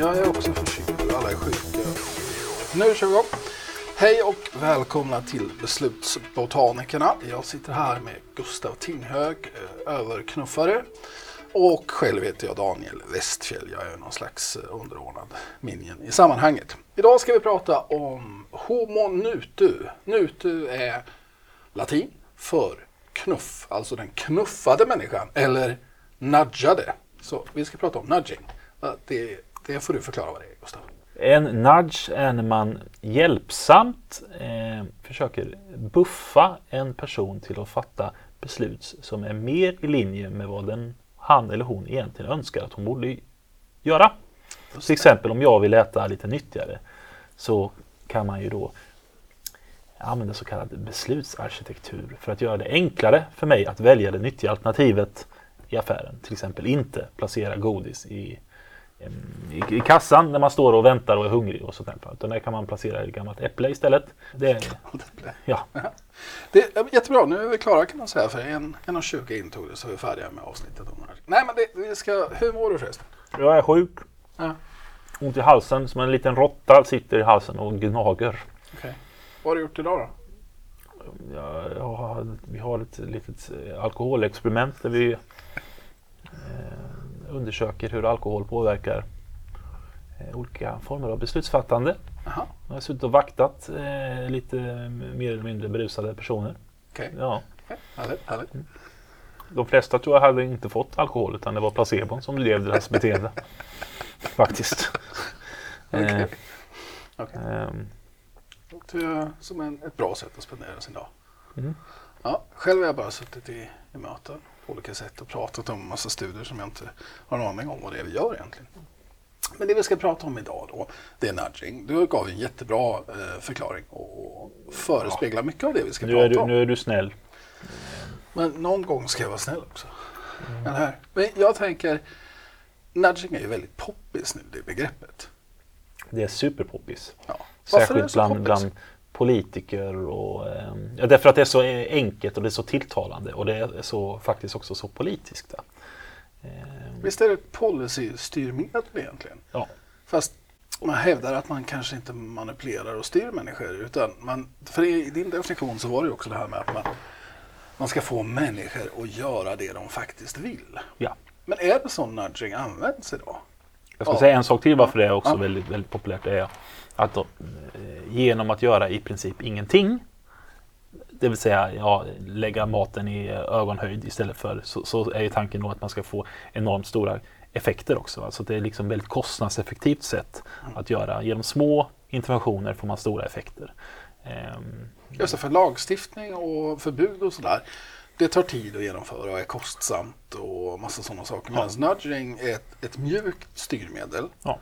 Jag är också förkyld. Alla är sjuka. Nu kör vi igång. Hej och välkomna till Beslutsbotanikerna. Jag sitter här med Gustav Tinghög, eh, överknuffare. Och själv heter jag Daniel Westfjell. Jag är någon slags eh, underordnad minion i sammanhanget. Idag ska vi prata om Homo nutu. Nutu är latin för knuff, alltså den knuffade människan, eller nudgade. Så vi ska prata om nudging. Det, det får du förklara vad det är, Gustav. En nudge är när man hjälpsamt eh, försöker buffa en person till att fatta beslut som är mer i linje med vad den, han eller hon egentligen önskar att hon borde göra. Till exempel om jag vill äta lite nyttigare så kan man ju då använda så kallad beslutsarkitektur för att göra det enklare för mig att välja det nyttiga alternativet i affären. Till exempel inte placera godis i, i, i kassan när man står och väntar och är hungrig och sånt Utan där kan man placera ett gammalt äpple istället. Det är, ja. det är jättebra, nu är vi klara kan man säga. För en, en och 20 intog det så är vi färdiga med avsnittet. Nej men det, vi ska, hur mår du förresten? Jag är sjuk. Ja. Ont i halsen som en liten råtta sitter i halsen och gnager. Okay. Vad har du gjort idag då? Ja, ja, vi har ett litet alkoholexperiment där vi eh, undersöker hur alkohol påverkar eh, olika former av beslutsfattande. Aha. Jag har suttit och vaktat eh, lite mer eller mindre berusade personer. Okay. Ja. Okay. Härligt, härligt. Mm. De flesta tror jag hade inte fått alkohol utan det var placebon som drev deras beteende. Faktiskt. Okay. Okay. Um, det som en, ett bra sätt att spendera sin dag. Mm. Ja, själv har jag bara suttit i, i möten på olika sätt och pratat om massa studier som jag inte har en aning om vad det är vi gör egentligen. Men det vi ska prata om idag då, det är nudging. Du gav en jättebra eh, förklaring och förespeglar mycket av det vi ska nu prata du, om. Nu är du snäll. Men någon gång ska jag vara snäll också. Mm. Här. Men jag tänker, nudging är ju väldigt poppis nu, det begreppet. Det är superpoppis. Ja. Särskilt bland, bland politiker och eh, ja, därför att det är så enkelt och det är så tilltalande och det är så faktiskt också så politiskt. Eh, Visst är det policystyrmedel egentligen? Ja. Fast man hävdar att man kanske inte manipulerar och styr människor utan man, för i din definition så var det också det här med att man, man ska få människor att göra det de faktiskt vill. Ja. Men är det så nudging används idag? Jag ska ja. säga en sak till varför det är också ja. väldigt, väldigt populärt. Det är att då, eh, genom att göra i princip ingenting, det vill säga ja, lägga maten i ögonhöjd istället för, så, så är tanken då att man ska få enormt stora effekter också. Alltså det är liksom väldigt kostnadseffektivt sätt att göra. Genom små interventioner får man stora effekter. Ehm, Just det, för lagstiftning och förbud och sådär det tar tid att genomföra och är kostsamt och massa sådana saker. Medan ja. nudging är ett, ett mjukt styrmedel ja.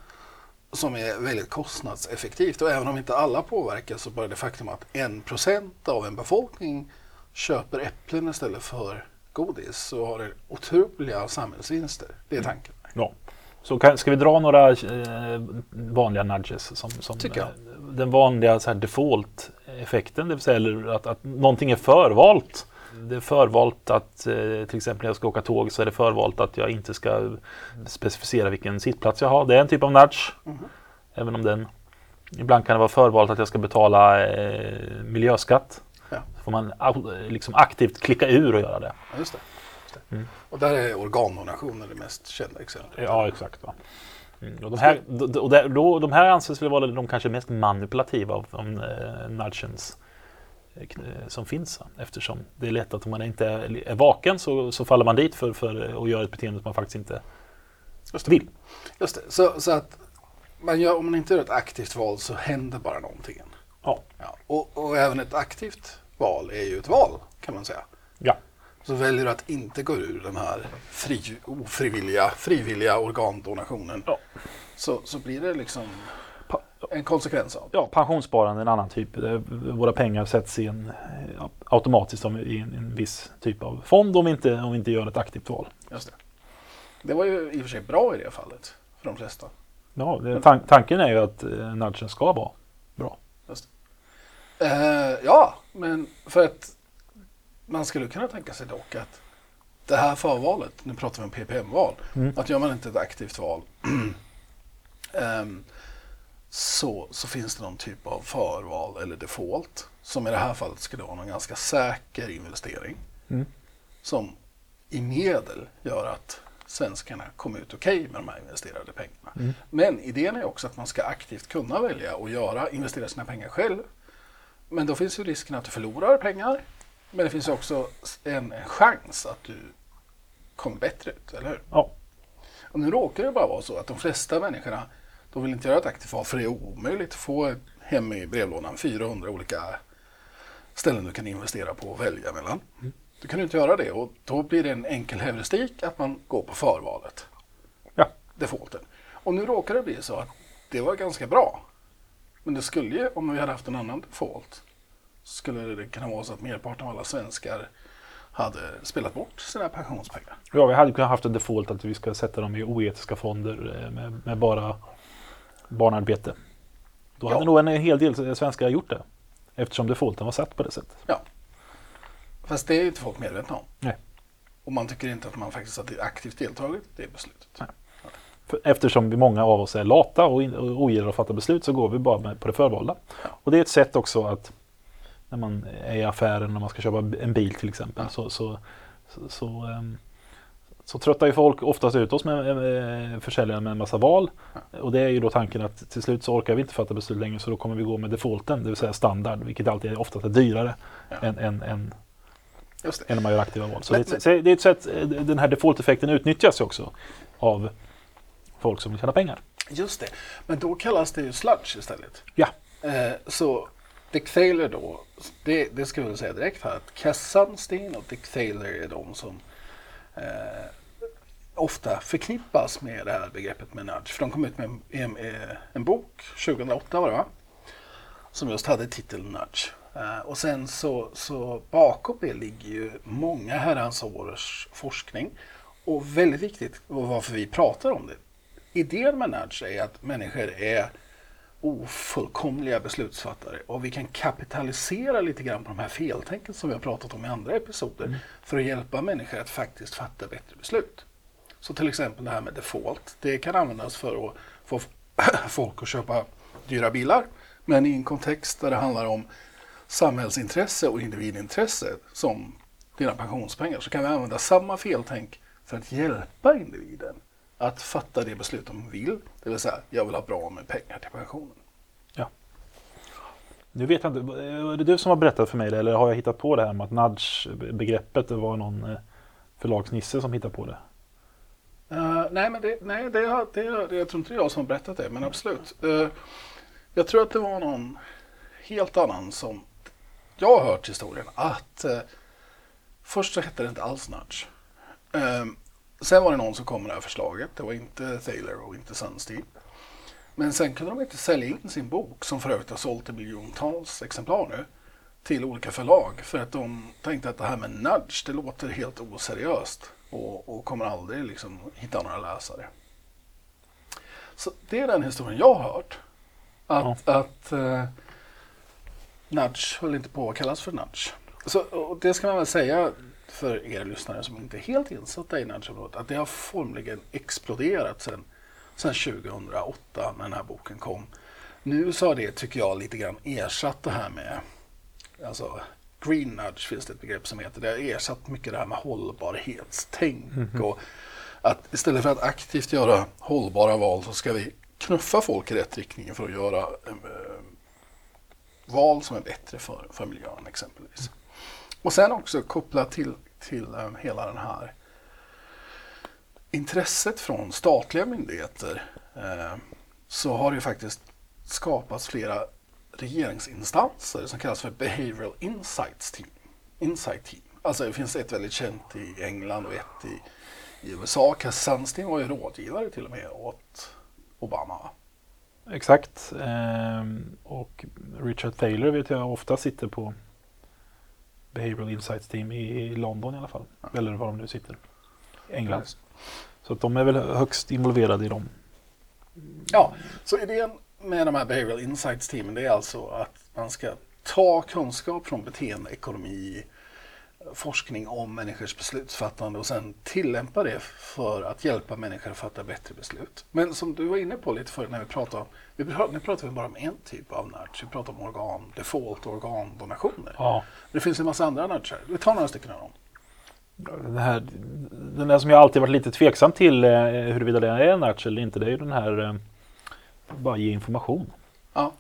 Som är väldigt kostnadseffektivt. Och även om inte alla påverkas så bara det faktum att en procent av en befolkning köper äpplen istället för godis så har det otroliga samhällsvinster. Det är tanken. Ja. Så kan, ska vi dra några eh, vanliga nudges? Som, som Tycker jag. Eh, den vanliga default-effekten, det vill säga att, att någonting är förvalt det är förvalt att eh, till exempel när jag ska åka tåg så är det förvalt att jag inte ska specificera vilken sittplats jag har. Det är en typ av nudge. Mm. Även om den Ibland kan det vara förvalt att jag ska betala eh, miljöskatt. Ja. Så får man liksom aktivt klicka ur och göra det. Ja, just det. Just det. Mm. Och där är organdonationer det mest kända exemplet. Ja, exakt. Va? Mm. Och de, här, och då, de här anses väl vara de kanske mest manipulativa av de, eh, nudgens som finns. Eftersom det är lätt att om man inte är, vaken så, så faller man dit för, för att göra ett beteende som man faktiskt inte Just vill. Just det. Så, så att man gör, om man inte gör ett aktivt val så händer bara någonting. Ja. ja. Och, och, även ett aktivt val är ju ett val kan man säga. Ja. Så väljer du att inte gå ur den här fri, ofrivilliga frivilliga organdonationen ja. så, så blir det liksom en konsekvens av. Ja, pensionssparande är en annan typ. Våra pengar sätts i en, automatiskt i en, en viss typ av fond om vi, inte, om vi inte gör ett aktivt val. Just det. det var ju i och för sig bra i det fallet för de flesta. Ja, det, tan tanken är ju att eh, nudgen ska vara bra. Just eh, ja, men för att man skulle kunna tänka sig dock att det här förvalet, nu pratar vi om PPM-val, mm. att gör man inte ett aktivt val Eh, ehm, så, så finns det någon typ av förval eller default som i det här fallet skulle vara någon ganska säker investering Mm. som i medel gör att svenskarna kommer ut okej med de här investerade pengarna. Mm. Men idén är också att man ska aktivt kunna välja att göra, investera sina pengar själv. Men då finns ju risken att du förlorar pengar. Men det finns också en, en chans att du kommer bättre ut, eller hur? Ja. Och nu råkar det bara vara så att de flesta människorna de vill inte göra ett aktivt val för det är omöjligt att få hem i brevlådan 400 olika ställen du kan investera på och välja mellan. Du kan inte göra det och då blir det en enkel heuristik att man går på förvalet, Ja. defaulten. Och nu råkar det bli så att det var ganska bra. Men det skulle ju, om vi hade haft en annan default, skulle det kunna vara så att merparten av alla svenskar hade spelat bort sina pensionspengar. Ja, vi hade kunnat haft en default att vi ska sätta dem i oetiska fonder eh, med, med bara barnarbete. Då Ja. hade nog en hel del svenskar gjort det. Eftersom defaulten var satt på det sättet. Ja. Fast det är inte folk medvetna om. Nej. Och man tycker inte att man faktiskt har aktivt deltagit i det beslutet. Nej. För eftersom vi många av oss är lata och, ogillar att fatta beslut så går vi bara på det förvalda. Ja. Och det är ett sätt också att när man är i affären och man ska köpa en bil till exempel Ja. så, så, så, så, ehm, så tröttar ju folk oftast ut oss med eh, försäljaren med en massa val. Och det är ju då tanken att till slut så orkar vi inte fatta beslut längre så då kommer vi gå med defaulten, det vill säga standard, vilket alltid är oftast är dyrare Ja. än, än, än, än när man gör aktiva val. Så Men- det, är ett- det är ett sätt, eh, den här default-effekten utnyttjas ju också av folk som vill tjäna pengar. Just det. Men då kallas det ju sludge istället. Ja. Eh, så Dick Thaler då, det, det ska vi väl säga direkt här att Cass Sunstein och Dick Thaler är de som eh, ofta förknippas med det här begreppet med nudge. För de kom ut med en, en, en bok 2008 var det va? Som just hade titeln Nudge. Eh, och sen så, så bakom det ligger ju många herrans års forskning. Och väldigt viktigt varför vi pratar om det. Idén med nudge är att människor är ofullkomliga beslutsfattare och vi kan kapitalisera lite grann på de här feltänken som vi har pratat om i andra episoder för att hjälpa människor att faktiskt fatta bättre beslut. Så till exempel det här med default, det kan användas för att få folk att köpa dyra bilar men i en kontext där det handlar om samhällsintresse och individintresse som dina pensionspengar så kan vi använda samma feltänk för att hjälpa individen att fatta det beslut de vill. Det vill säga, jag vill ha bra med pengar till pensionen. Nu vet jag inte, är det du som har berättat för mig det eller har jag hittat på det här med att nudge-begreppet det var någon eh, förlagsnisse som hittade på det? Uh, nej, men det, nej det, har- det, det, jag tror inte det är jag som har berättat det, men absolut. Uh, jag tror att det var någon helt annan som jag har hört historien att uh, först så hette det inte alls nudge. Sen var det någon som kom med det här förslaget. Det var inte Thaler och inte Sunstein. Men sen kunde de inte sälja in sin bok, som för övrigt har sålt i miljontals exemplar nu, till olika förlag. För att de tänkte att det här med nudge, det låter helt oseriöst och, och kommer aldrig liksom hitta några läsare. Så det är den historien jag har hört. Att, att eh, nudge höll inte på att kallas för nudge. Så, och det ska man väl säga för er lyssnare som inte är helt insatta i nudgeområdet, att det har formligen exploderat sedan sedan 2008 när den här boken kom. Nu så har det, tycker jag, lite grann ersatt det här med alltså, green nudge finns det ett begrepp som heter. Det har ersatt mycket det här med hållbarhetstänk. Och att istället för att aktivt göra hållbara val så ska vi knuffa folk i rätt riktning för att göra eh, val som är bättre för, för miljön exempelvis. Och sen också kopplat till, till eh, hela den här intresset från statliga myndigheter eh, så har det faktiskt skapats flera regeringsinstanser som kallas för Behavioral Insights Team. Insight Team. Alltså det finns ett väldigt känt i England och ett i, i USA. Cass Sunstein var ju rådgivare till och med åt Obama. Exakt. Ehm, och Richard Thaler vet jag ofta sitter på Behavioral Insights Team i, i London i alla fall. Eller var de nu sitter. England. Så att de är väl högst involverade i dem. Ja, så idén med de här Behavioral Insights-teamen det är alltså att man ska ta kunskap från beteendeekonomi, forskning om människors beslutsfattande och sen tillämpa det för att hjälpa människor att fatta bättre beslut. Men som du var inne på lite förut när vi pratade om, vi pratar, nu pratar vi bara om en typ av nudge, vi pratar om organ, default organdonationer. Ja. Det finns en massa andra nudgar, vi tar några stycken av dem. Den, här, den där som jag alltid varit lite tveksam till eh, huruvida det är en nudge eller inte, det är ju den här eh, bara ge information. Ja.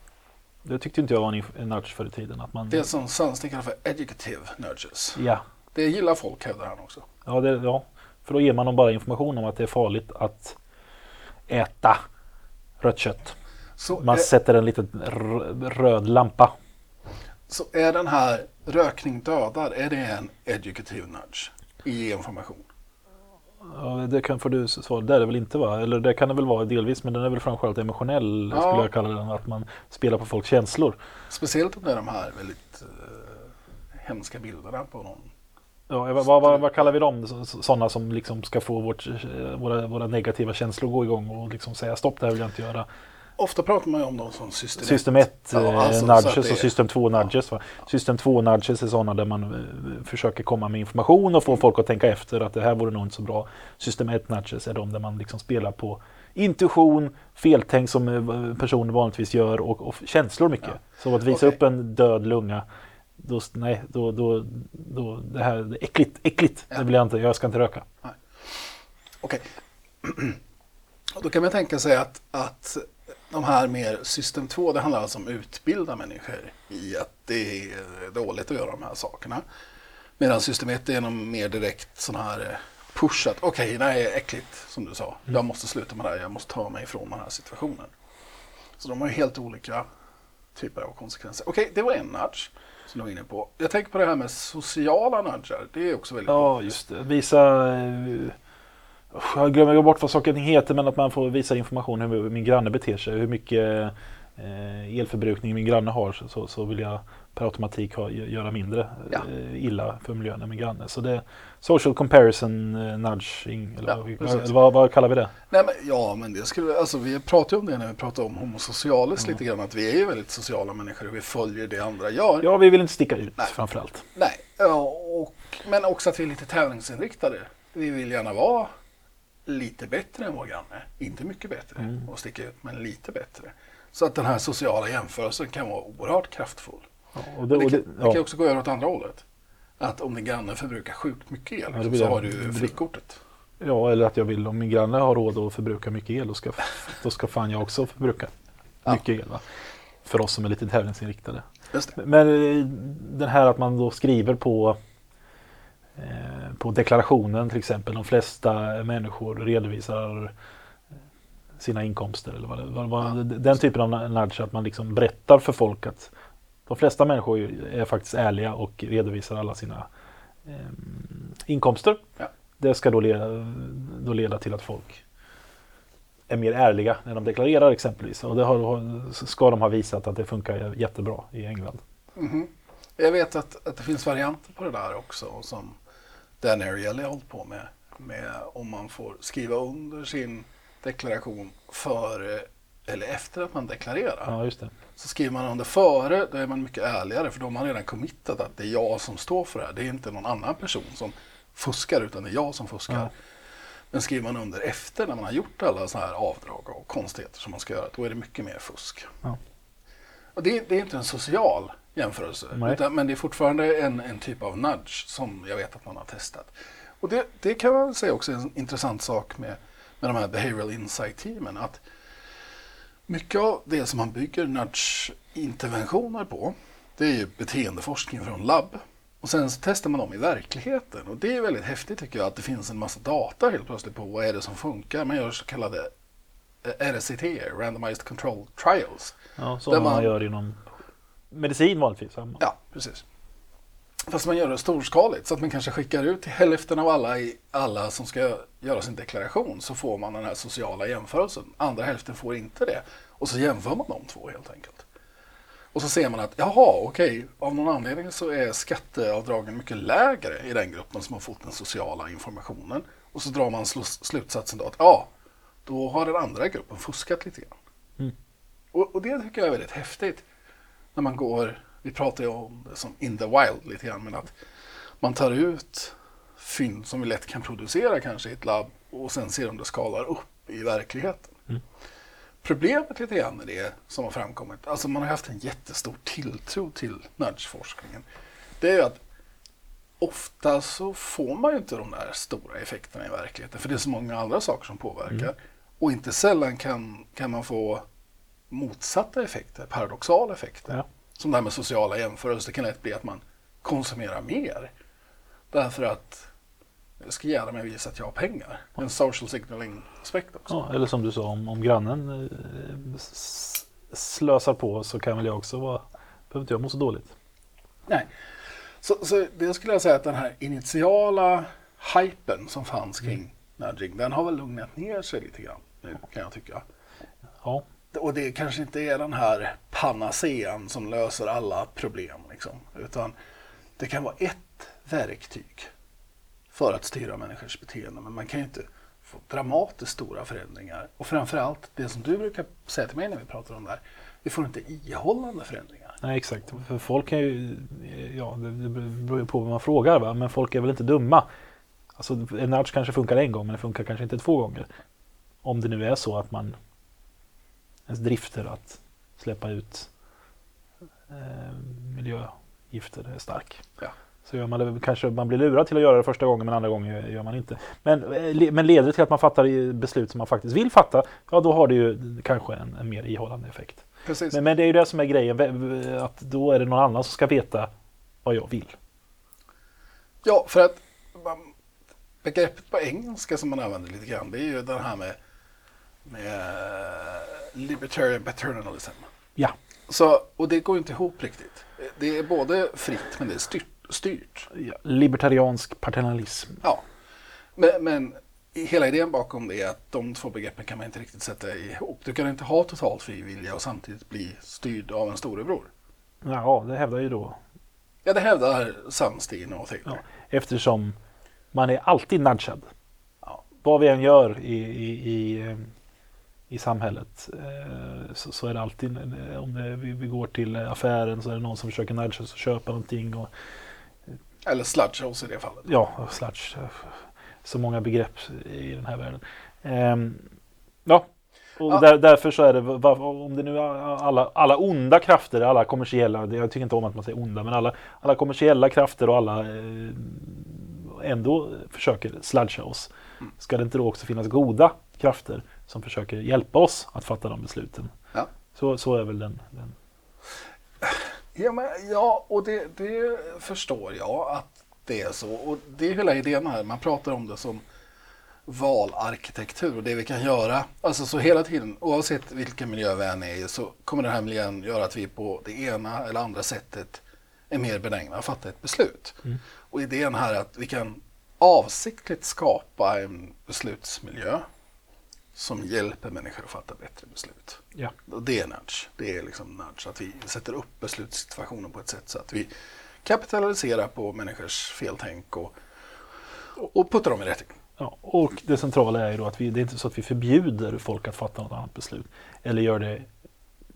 Det tyckte inte jag var en, nudge förr i tiden. Att man, Det som Sandsten kallar för educative nudges. ja, Det gillar folk hävdar han också. ja, det, ja, för då ger man dem bara information om att det är farligt att äta rött kött. Så, Man är, sätter en liten röd lampa. så är den här rökning dödar, är det en educative nudge i information? Ja, det kan får du svara. Det är det väl inte va? Eller det kan det väl vara delvis men den är väl framförallt emotionell Ja. skulle jag kalla den. Att man spelar på folks känslor. Speciellt om det är de här väldigt eh, hemska bilderna på någon. Ja, vad, vad, vad, kallar vi dem? Sådana som liksom ska få vårt, eh, våra, våra negativa känslor gå igång och liksom säga stopp det här vill jag inte göra. Ofta pratar man ju om dem som system System 1 Ja, eh, alltså, nudges det- och system 2 nudges. Va? System 2 nudges är sådana där man eh, försöker komma med information och få folk att tänka efter att det här vore nog inte så bra. System 1 nudges är de där man liksom spelar på intuition, feltänk som eh, personer vanligtvis gör och, och känslor mycket. Ja. Så att visa Okej. upp en död lunga då, nej, då, då, då, det här är äckligt, äckligt, Ja. det vill jag inte, jag ska inte röka. Okej. Och då kan man tänka sig att, att de här mer system 2, det handlar alltså om att utbilda människor i att det är dåligt att göra de här sakerna. Medan system 1 är någon mer direkt sån här eh, push att okej, det här är äckligt som du sa. Jag måste sluta med det här, jag måste ta mig ifrån den här situationen. Så de har ju helt olika typer av konsekvenser. Okej, det var en nudge som du var inne på. Jag tänker på det här med sociala nudgar. Det är också väldigt Ja, just det. Visa... Jag glömmer bort vad saken heter, men att man får visa information hur min granne beter sig. Hur mycket eh, elförbrukning min granne har så- så, vill jag per automatik ha, göra mindre Ja. eh, illa för miljön än min granne. Så det är social comparison eh, nudging, eller Ja, vad, vad, vad kallar vi det? Nej, men, ja, men det skulle, alltså, vi pratade ju om det när vi pratade om homosocialis Mm. lite grann, att vi är ju väldigt sociala människor och vi följer det andra gör. Ja, vi vill inte sticka ut Nej. framförallt. Nej, ja, och, men också att vi är lite tävlingsinriktade. Vi vill gärna vara lite bättre än vår granne. Inte mycket bättre Mm. och sticka ut, men lite bättre. Så att den här sociala jämförelsen kan vara oerhört kraftfull. Ja, och det, det, och kan, det, det kan också gå över åt andra hållet. Att om din granne förbrukar sjukt mycket el Ja, det liksom, så det. har Det du frikortet. ja, eller att jag vill, om min granne har råd att förbruka mycket el, då ska, då ska fan jag också förbruka mycket el. Va? För oss som är lite tävlingsinriktade. Det. Men eh, den här att man då skriver på på deklarationen till exempel. De flesta människor redovisar eh, sina inkomster. Eller vad, vad, Den typen av nudge att man liksom berättar för folk att de flesta människor är faktiskt ärliga och redovisar alla sina eh, inkomster. Ja. Det ska då leda, då leda till att folk är mer ärliga när de deklarerar exempelvis. Och det har, ska de ha visat att det funkar jättebra i England. Mhm. Jag vet att, att det finns varianter på det där också som Dan Ariely har hållit på med. Med om man får skriva under sin deklaration före eller efter att man deklarerar. Ja, just det. Så skriver man under före, då är man mycket ärligare för då har man redan committat att det är jag som står för det här. Det är inte någon annan person som fuskar utan det är jag som fuskar. Ja. Men skriver man under efter när man har gjort alla sådana här avdrag och konstigheter som man ska göra, då är det mycket mer fusk. Ja. Och det, det är inte en social jämförelse, utan, men det är fortfarande en, en typ av nudge som jag vet att man har testat. Och det, det kan man säga också är en intressant sak med, med de här behavioral insight-teamen. Att mycket av det som man bygger nudge-interventioner på, det är ju beteendeforskning från labb. Och sen så testar man dem i verkligheten. Och det är väldigt häftigt tycker jag att det finns en massa data helt plötsligt på vad är det som funkar. Man gör så kallade RCT, Randomized Control Trials. Ja, som man, man- gör inom medicin vanligtvis. Ja. Precis. Fast man gör det storskaligt så att man kanske skickar ut till hälften av alla, i, alla som ska göra sin deklaration så får man den här sociala jämförelsen. Andra hälften får inte det. Och så jämför man de två helt enkelt. Och så ser man att jaha, okej, av någon anledning så är skatteavdragen mycket lägre i den gruppen som har fått den sociala informationen. Och så drar man slu- slutsatsen då att ja, då har den andra gruppen fuskat lite grann. Mm. Och, och det tycker jag är väldigt häftigt. När man går, vi pratar ju om det som in the wild lite grann, men att man tar ut fynd som vi lätt kan producera kanske i ett labb och sen ser om det skalar upp i verkligheten. Mm. Problemet lite grann med det som har framkommit, alltså man har haft en jättestor tilltro till nudgeforskningen. Det är ju att ofta så får man ju inte de där stora effekterna i verkligheten för det är så många andra saker som påverkar. Mm. Och inte sällan kan, kan man få motsatta effekter, paradoxala effekter. Ja. Som det här med sociala jämförelser, det kan lätt bli att man konsumerar mer. Därför att jag ska gärna mig visa att jag har pengar. En social signaling aspekt också. Ja, eller som du sa, om, om grannen eh, slösar på så kan väl jag också vara, behöver inte jag må så dåligt. Nej. Så, så det skulle jag säga att den här initiala hypen som fanns kring nudging, den har väl lugnat ner sig lite grann nu kan jag tycka. Ja, Och det kanske inte är den här panacean som löser alla problem. Liksom, utan det kan vara ett verktyg för att styra människors beteende. Men man kan ju inte få dramatiskt stora förändringar. Och framförallt det som du brukar säga till mig när vi pratar om det här. Vi får inte ihållande förändringar. nej exakt. För folk är ju, ja det, det beror ju på vad man frågar va, men folk är väl inte dumma. Alltså en nudge kanske funkar en gång men det funkar kanske inte två gånger. Om det nu är så att man ens drifter att släppa ut eh, miljögifter är stark. Ja. Så gör man det, kanske man blir lurad till att göra det första gången men andra gången gör man inte. Men, eh, men leder det till att man fattar beslut som man faktiskt vill fatta, ja då har det ju kanske en, en mer ihållande effekt. Precis. Men, men det är ju det som är grejen, att då är det någon annan som ska veta vad jag vill. Ja, för att begreppet på engelska som man använder lite grann, det är ju den här med libertarian paternalism. Ja. Så, och det går inte ihop riktigt. Det är både fritt men det är styrt. styrt. Ja, Libertariansk paternalism. Ja. Men, men hela idén bakom det är att de två begreppen kan man inte riktigt sätta ihop. Du kan inte ha totalt fri vilja och samtidigt bli styrd av en storebror. Ja, det hävdar ju då. Ja, det hävdar Sunstein och Thaler. Ja. Eftersom man är alltid nudgad. Ja. Vad vi än gör i, i, i, eh, i samhället eh, så, så är det alltid, om det, vi, vi går till affären så är det någon som försöker nudga oss och köpa någonting. Och, Eller sludge house i det fallet. ja, sludge. Så många begrepp i den här världen. Ehm, ja, och Ja. Där, därför så är det, om det nu alla, alla onda krafter, alla kommersiella, jag tycker inte om att man säger onda, men alla, alla kommersiella krafter och alla eh, ändå försöker sludga oss. Mm. Ska det inte då också finnas goda krafter som försöker hjälpa oss att fatta de besluten? Ja. Så, så är väl den, den Ja, men, ja och det, det förstår jag att det är så. Och det är hela idén här. Man pratar om det som valarkitektur och det vi kan göra. Alltså så hela tiden, oavsett vilken miljö vi än är i, så kommer den här miljön göra att vi på det ena eller andra sättet är mer benägna att fatta ett beslut. Mm. Och idén här är att vi kan avsiktligt skapa en beslutsmiljö som hjälper människor att fatta bättre beslut. ja. Och det är nudge. Det är liksom nudge. Att vi sätter upp beslutssituationen på ett sätt så att vi kapitaliserar på människors feltänk och, och puttar dem i rätt. Ja, och det centrala är ju då att vi, det är inte så att vi förbjuder folk att fatta något annat beslut. Eller gör det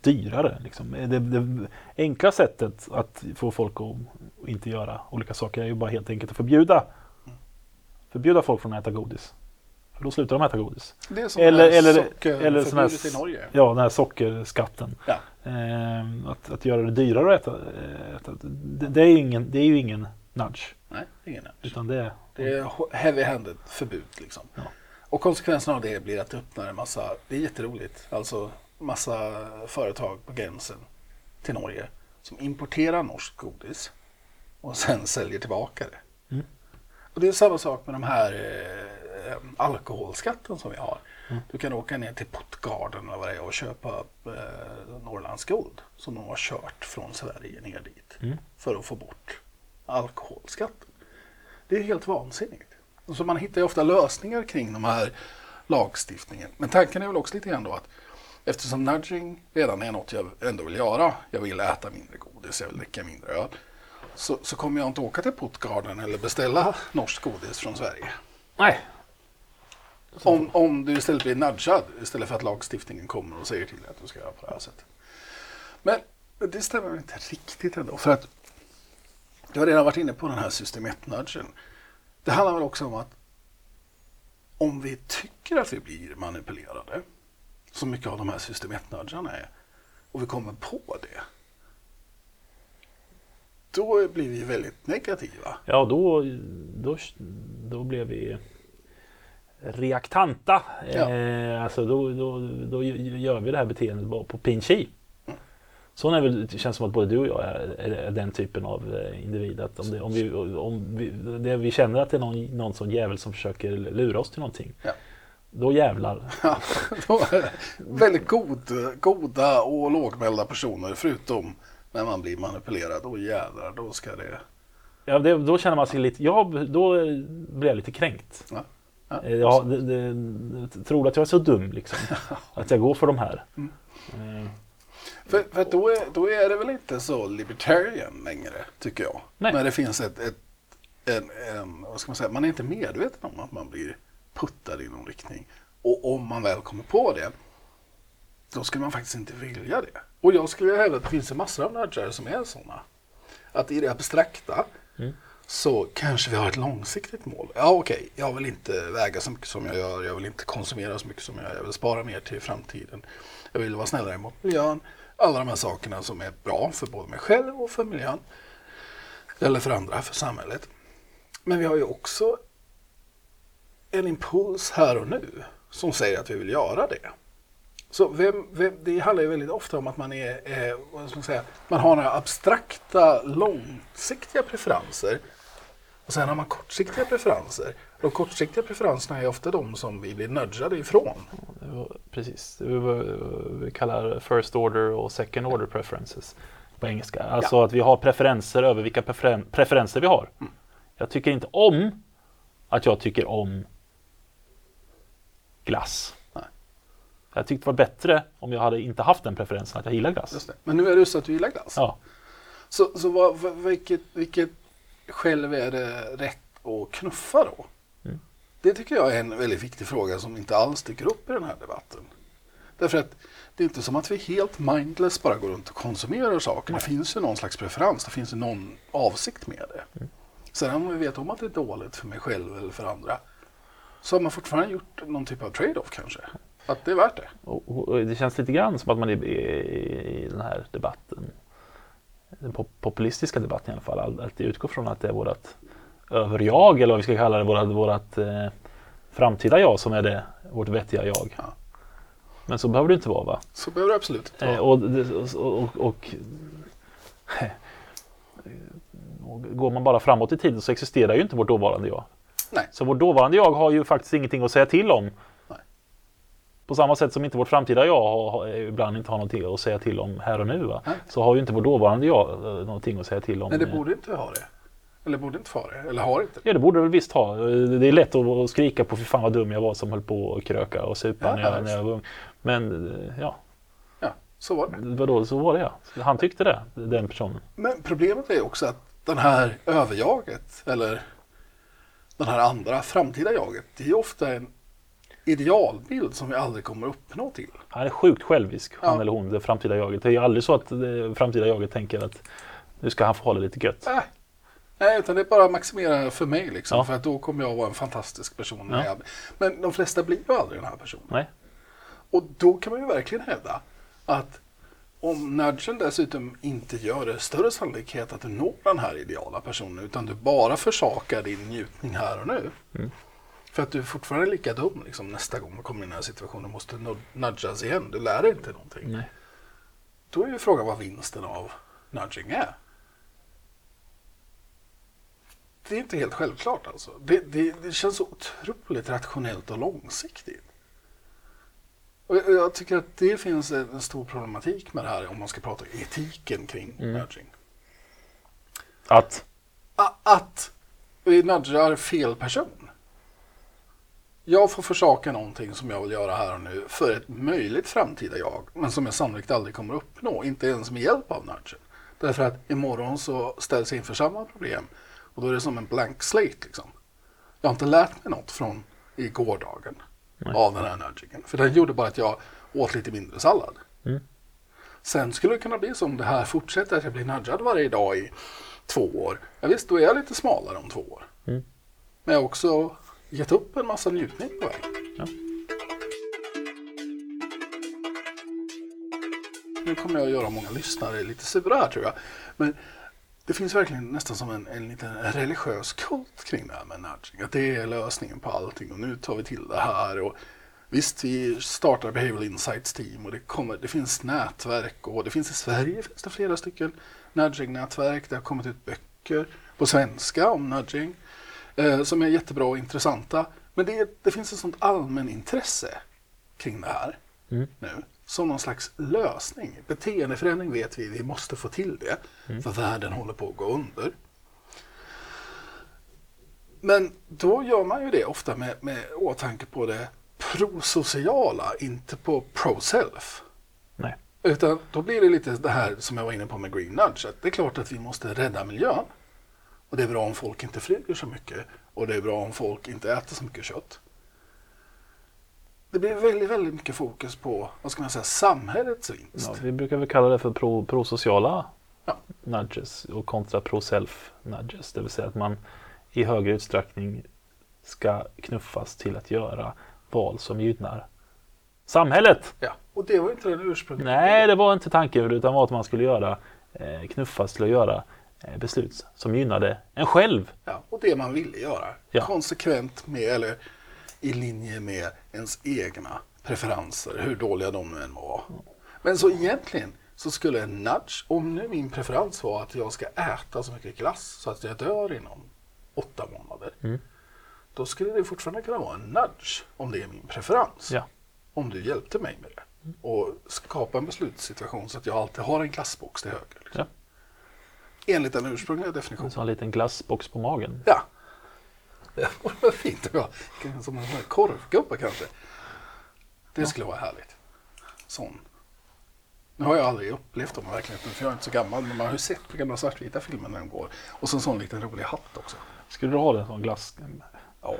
dyrare. Liksom. Det, det enkla sättet att få folk att inte göra olika saker är ju bara helt enkelt att förbjuda. Förbjuda folk från att äta godis. För då slutar de äta godis. Det är som Eller- eller, eller- sån här i Norge. Ja, den här sockerskatten. Ja. Ehm, att, att göra det dyrare att äta. eh, äta det, det, är ju ingen, det är ju ingen nudge. Nej, ingen nudge. Utan det är... Det är heavy-handed förbud liksom. Ja. Och konsekvensen av det blir att det öppnar en massa, det är jätteroligt, alltså massa företag på gränsen till Norge som importerar norskt godis och sen säljer tillbaka det. Mm. Och det är samma sak med de här eh, alkoholskatten som vi har. Mm. Du kan åka ner till Puttgarden eller vad det är och köpa eh, Norrlands guld som de har kört från Sverige ner dit Mm. för att få bort alkoholskatten. Det är helt vansinnigt. Så man hittar ju ofta lösningar kring de här lagstiftningen. Men tanken är väl också lite grann då att eftersom nudging redan är något jag ändå vill göra, jag vill äta mindre godis, jag vill dricka mindre öl, så, så kommer jag inte åka till Puttgarden eller beställa norskt godis från Sverige. Nej. Om, om du istället blir nudgad istället för att lagstiftningen kommer och säger till dig att du ska göra på det här sättet. Men det stämmer inte riktigt ändå. För att Du har redan varit inne på den här system 1-nudgen. Det handlar väl också om att om vi tycker att vi blir manipulerade, som mycket av de här system 1-nudgarna är, och vi kommer på det, då blir vi väldigt negativa. Ja, då, då, då blev vi reaktanta. Ja. Eh, alltså då, då, då gör vi det här beteendet bara på pin chi. Så är väl, det känns som att både du och jag är, är, den typen av eh, individ. Att om, det, om, vi, om vi, det, vi känner att det är någon, någon sån jävel som försöker lura oss till någonting. Ja. Då jävlar. Ja, då är väldigt god, goda och lågmälda personer förutom när man blir manipulerad. Då jävlar, då ska det... Ja, det, då känner man sig lite, ja, då blir jag lite kränkt. Ja. Ja. Eh, Ja, det, det, tror du att jag är så dum liksom? Att jag går för de här? Mm. Eh, För, för då, är, då är det väl inte så libertarian längre, tycker jag. Nej. När det finns ett, ett en, en, vad ska man säga, man är inte medveten om att man blir puttad i någon riktning. Och om man väl kommer på det, då skulle man faktiskt inte vilja det. Och jag skulle hävda att det finns en massa av nudgar som är sådana. Att i det abstrakta så kanske vi har ett långsiktigt mål. Ja okej, jag vill inte väga så mycket som jag gör, jag vill inte konsumera så mycket som jag gör, jag vill spara mer till framtiden. Jag vill vara snällare mot miljön. Alla de här sakerna som är bra för både mig själv och för miljön. Eller för andra, för samhället. Men vi har ju också en impuls här och nu som säger att vi vill göra det. Så vem, vem, det handlar ju väldigt ofta om att man är, eh, vad ska man säga, man har några abstrakta långsiktiga preferenser. Och sen har man kortsiktiga preferenser. De kortsiktiga preferenserna är ofta de som vi blir nudgade ifrån. precis, det vi kallar first order och second order preferences på engelska. Alltså att vi har preferenser över vilka preferen, preferenser vi har. Jag tycker inte om att jag tycker om glass. Nej. Jag tyckte det var bättre om jag hade inte haft den preferensen att jag gillar glass. Men nu är det så att du gillar glass. Ja. Så, så vad, vilket, vilket själv är det rätt att knuffa då? Mm. Det tycker jag är en väldigt viktig fråga som inte alls dyker upp i den här debatten. Därför att det är inte som att vi helt mindless bara går runt och konsumerar saker. Det finns ju någon slags preferens, det finns ju någon avsikt med det. Mm. Sen om vi vet om att det är dåligt för mig själv eller för andra så har man fortfarande gjort någon typ av trade-off kanske. Att det är värt det. Och, och det känns lite grann som att man är i, i den här debatten, den pop populistiska debatten i alla fall, all- alltid utgår från att det är vårat överjag eller vad vi ska kalla det, vårat, vårat eh, framtida jag som är det, vårt vettiga jag. Ja. Men så behöver det inte vara va? Så behöver det absolut inte Eh, vara. och, det- och, och, och, och går man bara framåt i tiden så existerar ju inte vårt dåvarande jag. Nej. Så vårt dåvarande jag har ju faktiskt ingenting att säga till om. På samma sätt som inte vårt framtida jag har, ibland inte har någonting att säga till om här och nu. Så har ju inte vårt dåvarande jag eh, någonting att säga till om. Nej, det eh, borde inte ha det. Eller borde inte ha det. Eller har inte det. Ja det borde det väl visst ha. Det är lätt att skrika på fy fan vad dum jag var som höll på att kröka och supa Ja, när, jag, ja, när jag var ung. Men eh, ja, Ja, så var det. vadå, så var det ja. Han tyckte det, den personen. Men problemet är också att den här överjaget, eller den här andra framtida jaget, det är ofta en idealbild som vi aldrig kommer uppnå till. Han är sjukt självisk, Ja. han eller hon, det framtida jaget. Det är ju aldrig så att det framtida jaget tänker att nu ska han få ha det lite gött. Nej. Nej, utan det är bara att maximera för mig liksom, Ja. för att då kommer jag vara en fantastisk person. Ja. Men de flesta blir ju aldrig den här personen. Nej. Och då kan man ju verkligen hävda att om nudgen dessutom inte gör det större sannolikhet att du når den här ideala personen utan du bara försakar din njutning här och nu. Mm. För att du är fortfarande lika dum liksom, nästa gång du kommer i den här situationen och måste nu- nudgas igen. Du lär dig inte någonting. Nej. Då är ju frågan vad vinsten av nudging är. Det är inte helt självklart alltså. Det, det, det känns så otroligt rationellt och långsiktigt. Och jag, jag tycker att det finns en, en stor problematik med det här om man ska prata etiken kring Mm. nudging. Att? A- Att vi nudgar fel person. Jag får försaka någonting som jag vill göra här och nu för ett möjligt framtida jag, men som jag sannolikt aldrig kommer uppnå, inte ens med hjälp av nudgen. Därför att imorgon så ställs jag inför samma problem och då är det som en blank slate liksom. Jag har inte lärt mig något från i gårdagen Nej. av den här nudgingen. För den gjorde bara att jag åt lite mindre sallad. Mm. Sen skulle det kunna bli som det här fortsätter, att jag blir nudgad varje dag i två år. Ja, visst, då är jag lite smalare om två år. Mm. Men jag har också gett upp en massa njutning på vägen. Ja. Nu kommer jag att göra många lyssnare lite sura här tror jag. Men det finns verkligen nästan som en, en liten religiös kult kring det här med nudging. Att det är lösningen på allting och nu tar vi till det här. Och visst, vi startar Behavioral Insights team och det, kommer, det finns nätverk och det finns i Sverige finns det flera stycken nudging-nätverk. Det har kommit ut böcker på svenska om nudging eh, som är jättebra och intressanta. Men det, det finns ett sånt allmänintresse kring det här Mm. nu som någon slags lösning. Beteendeförändring vet vi, vi måste få till det för världen håller på att gå under. Men då gör man ju det ofta med, med åtanke på det prosociala, inte på pro-self. Utan då blir det lite det här som jag var inne på med Green Nudge. Det är klart att vi måste rädda miljön. Och det är bra om folk inte flyger så mycket. Och det är bra om folk inte äter så mycket kött. Det blir väldigt, väldigt mycket fokus på, vad ska man säga, samhällets vinst. Ja, vi brukar väl kalla det för pro, prosociala Ja. nudges och kontra pro-self nudges. Det vill säga att man i högre utsträckning ska knuffas till att göra val som gynnar samhället. Ja. Och det var inte den ursprungliga Nej, det var inte tanken utan var att man skulle göra eh, knuffas till att göra beslut som gynnade en själv. Ja, och det man ville göra. Ja. Konsekvent med, eller i linje med ens egna preferenser, hur dåliga de nu än var. Men så egentligen så skulle en nudge, om nu min preferens var att jag ska äta så mycket glass så att jag dör inom åtta månader. Mm. Då skulle det fortfarande kunna vara en nudge om det är min preferens. Ja. Om du hjälpte mig med det. Och skapa en beslutssituation så att jag alltid har en glassbox till höger. Liksom. Enligt den ursprungliga En definitionen. sån liten glassbox på magen. Ja. Det vore fint att ha. Som en sån här korvgubbe kanske. Det skulle vara härligt. Sån. Nu har jag aldrig upplevt dem verkligheten för jag är inte så gammal. Men man har ju sett på gamla svartvita filmer när de går. Och så en sån liten rolig hatt också. Skulle du ha en sån glass? Ja.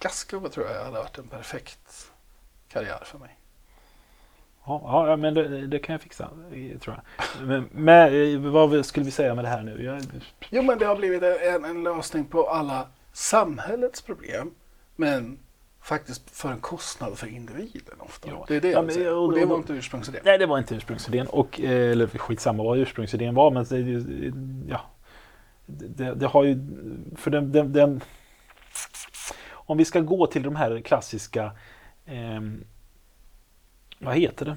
Glassgubbe tror jag hade varit en perfekt karriär för mig. Ja, ja men det, det kan jag fixa, eh, tror jag. Men, men eh, vad skulle vi säga med det här nu? Jag, Jo men det har blivit en, en lösning på alla samhällets problem. Men faktiskt för en kostnad för individen ofta. Ja. Det är det Ja, jag men- vill säga. och Och det var inte ursprungsidén. nej, det var inte ursprungsidén. Och, eh, eller skitsamma vad ursprungsidén var. Men det, ja, det, det har ju... För den, den, den, om vi ska gå till de här klassiska... ehm, vad heter det?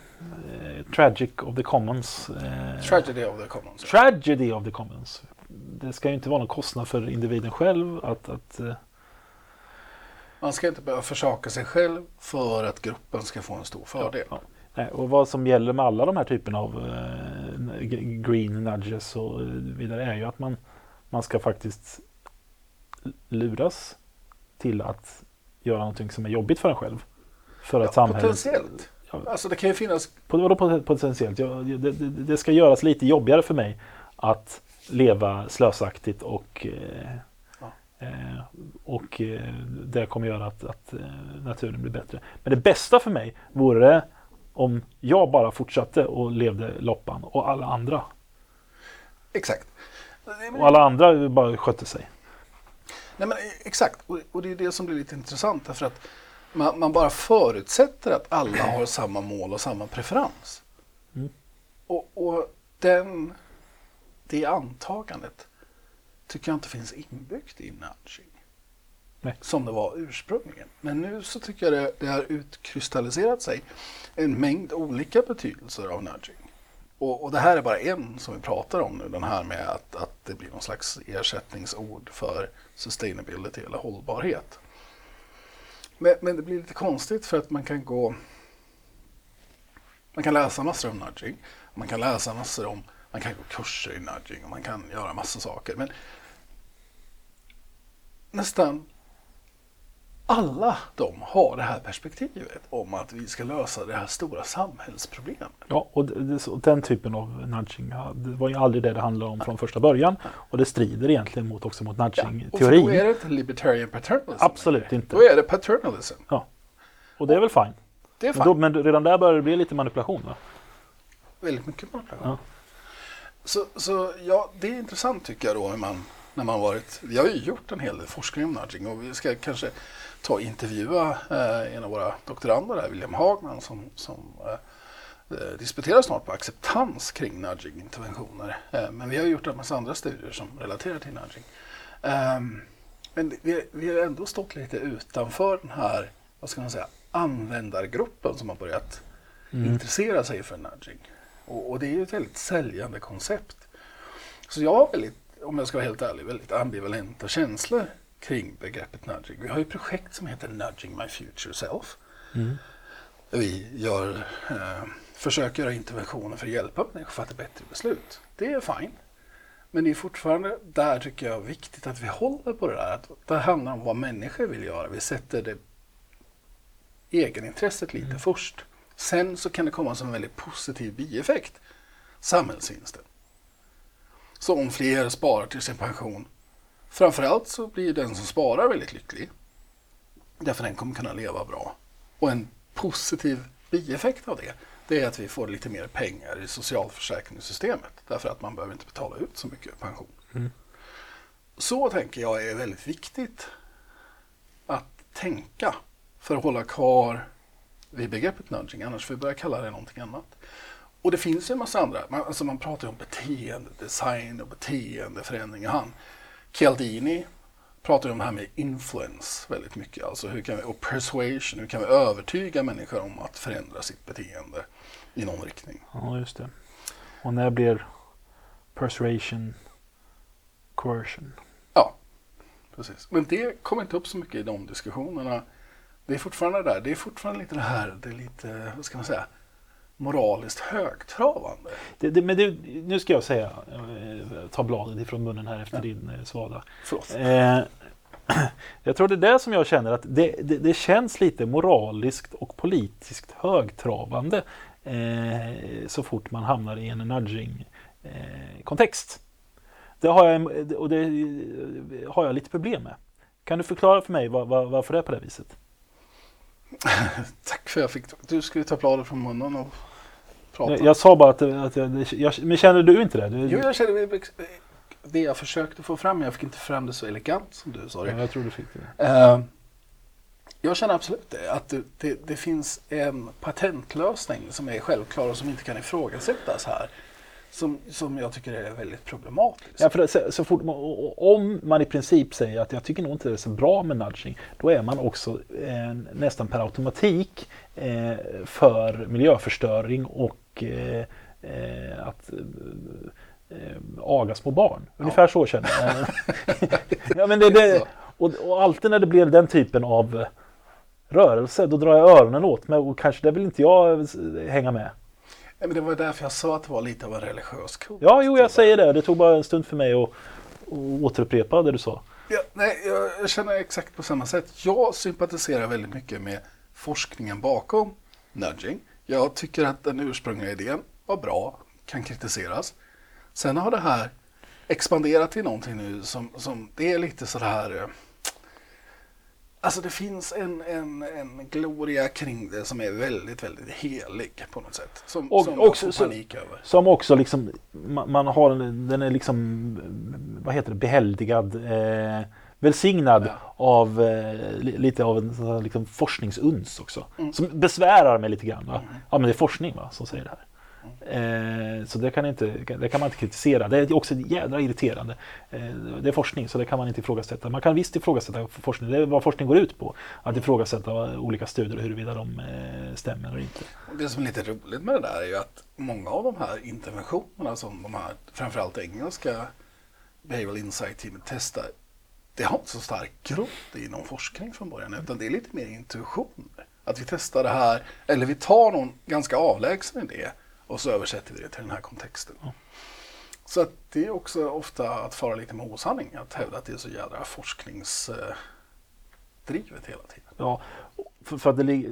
Eh, Tragic of the Commons. Eh, Tragedy of the Commons. Tragedy of the Commons. Det ska ju inte vara någon kostnad för individen själv att, att eh, Man ska inte behöva försaka sig själv för att gruppen ska få en stor fördel. Ja. Nej, och vad som gäller med alla de här typerna av eh, green nudges och vidare är ju att man, man ska faktiskt luras till att göra någonting som är jobbigt för en själv. För att Ja, samhället... potentiellt. Alltså det kan ju finnas, på, vadå pot- potentiellt? Ja, det, det, det ska göras lite jobbigare för mig att leva slösaktigt och eh, eh, och eh, det kommer göra att, att eh, naturen blir bättre. Men det bästa för mig vore om jag bara fortsatte och levde loppan och alla andra. exakt. Och alla andra bara skötte sig. Nej, men, exakt, och, och det är det som blir lite intressant därför att man, man bara förutsätter att alla har samma mål och samma preferens. Mm. Och, och den, det antagandet tycker jag inte finns inbyggt i nudging. Nej. Som det var ursprungligen. Men nu så tycker jag det, det har utkristalliserat sig en mängd olika betydelser av nudging. Och, och det här är bara en som vi pratar om nu, den här med att, att det blir någon slags ersättningsord för sustainability eller hållbarhet. Men, men det blir lite konstigt för att man kan gå... Man kan läsa massor om nudging, man kan läsa massor om... Man kan gå kurser i nudging och man kan göra massor saker. Men nästan alla de har det här perspektivet om att vi ska lösa det här stora samhällsproblemet. Ja, och den typen av nudging, ja, det var ju aldrig det det handlade om från första början. Och det strider egentligen mot, också mot Och för nudging-teorin. då är det inte libertarian paternalism. Absolut inte. Då är det paternalism. Och det är väl fine. Det är Men, fan då, men redan där börjar det bli lite manipulation va? väldigt mycket manipulation. Ja. Så, så ja, det är intressant tycker jag då hur man, när man varit, vi har ju gjort en hel del forskning om nudging och vi ska kanske ta och intervjua eh, en av våra doktorander där, William Hagman, som, som eh, eh disputerar snart på acceptans kring nudging-interventioner. Eh, men vi har gjort en massa andra studier som relaterar till nudging. Eh, men vi, vi har ändå stått lite utanför den här, vad ska man säga, användargruppen som har börjat mm. intressera sig för nudging. Och, och, det är ju ett väldigt säljande koncept. Så jag har väldigt, om jag ska vara helt ärlig, väldigt ambivalenta känslor kring begreppet nudging. Vi har ju projekt som heter Nudging My Future Self. Mm. Vi gör, eh, försöker göra interventioner för att hjälpa människor att fatta bättre beslut. Det är fine. Men det är fortfarande där tycker jag viktigt att vi håller på det där. Att det handlar om vad människor vill göra. Vi sätter det egenintresset lite mm. först. Sen så kan det komma som en väldigt positiv bieffekt. Samhällsvinsten. Så om fler sparar till sin pension. Framförallt så blir den som sparar väldigt lycklig. Därför den kommer kunna leva bra. Och en positiv bieffekt av det, det är att vi får lite mer pengar i socialförsäkringssystemet. Därför att man behöver inte betala ut så mycket pension. Mm. Så tänker jag är väldigt viktigt att tänka för att hålla kvar vid begreppet nudging, annars får vi börja kalla det någonting annat. Och det finns ju en massa andra, man, alltså man pratar ju om beteendedesign och beteendeförändring. Han, Cialdini pratar ju om det här med influence väldigt mycket, alltså hur kan vi, och persuasion, hur kan vi övertyga människor om att förändra sitt beteende i någon riktning. Ja, just det. Och när blir persuasion coercion? Ja, precis. Men det kommer inte upp så mycket i de diskussionerna det är fortfarande där. Det är fortfarande lite det här, det är lite, vad ska man säga, moraliskt högtravande. Det, det, men det, nu ska jag säga, eh, ta bladet ifrån munnen här efter ja. din eh, svada. Förlåt. Eh, jag tror det är det som jag känner att det, det, det känns lite moraliskt och politiskt högtravande eh, så fort man hamnar i en nudging-kontext. Eh, det har jag, och det har jag lite problem med. Kan du förklara för mig var, var, varför det är på det viset? Tack för att jag fick. Du skulle ta bladet från munnen och prata. Jag, jag sa bara att, att jag, jag, Men känner du inte det? Du, jo, jag känner det jag försökte få fram. Jag fick inte fram det så elegant som du sa det. Ja, jag tror du fick det. Uh, jag känner absolut det. Att det, det, det, finns en patentlösning som är självklar och som inte kan ifrågasättas här som, som jag tycker är väldigt problematiskt. Ja, för så, så fort man, om man i princip säger att jag tycker nog inte det är så bra med nudging, då är man också eh, nästan per automatik eh, för miljöförstöring och eh, eh att eh, aga små barn. Ungefär ja. så känner jag. ja, men det, det, och, och alltid när det blir den typen av rörelse, då drar jag öronen åt mig och kanske det vill inte jag hänga med. Nej, men det var därför jag sa att det var lite av en religiös kult. Ja, jo, jag säger det. Det tog bara en stund för mig att, återupprepa det du sa. Ja, nej, jag känner exakt på samma sätt. Jag sympatiserar väldigt mycket med forskningen bakom nudging. Jag tycker att den ursprungliga idén var bra, kan kritiseras. Sen har det här expanderat till någonting nu som, som det är lite sådär eh, Alltså det finns en, en, en gloria kring det som är väldigt, väldigt helig på något sätt. Som, och, som också, får panik över. Som också liksom, man, man, har, den är liksom, vad heter det, behäldigad, eh, välsignad ja. av eh, lite av en liksom, forskningsuns också. Mm. Som besvärar mig lite grann. Va? Mm. Ja men det är forskning va, som säger det här. Eh, så det kan, inte, det kan man inte kritisera. Det är också jädra irriterande. Eh, det är forskning så det kan man inte ifrågasätta. Man kan visst ifrågasätta forskning. Det är vad forskning går ut på. Att ifrågasätta olika studier och huruvida de eh, stämmer eller inte. Det som är lite roligt med det där är ju att många av de här interventionerna som de här framförallt engelska Behavioral Insight teamet testar det har inte så stark grund i någon forskning från början utan det är lite mer intuition. Att vi testar det här, eller vi tar någon ganska avlägsen idé och så översätter vi det till den här kontexten. Så att det är också ofta att fara lite med osanning, att hävda att det är så jädra forskningsdrivet hela tiden. Ja, för, för att det,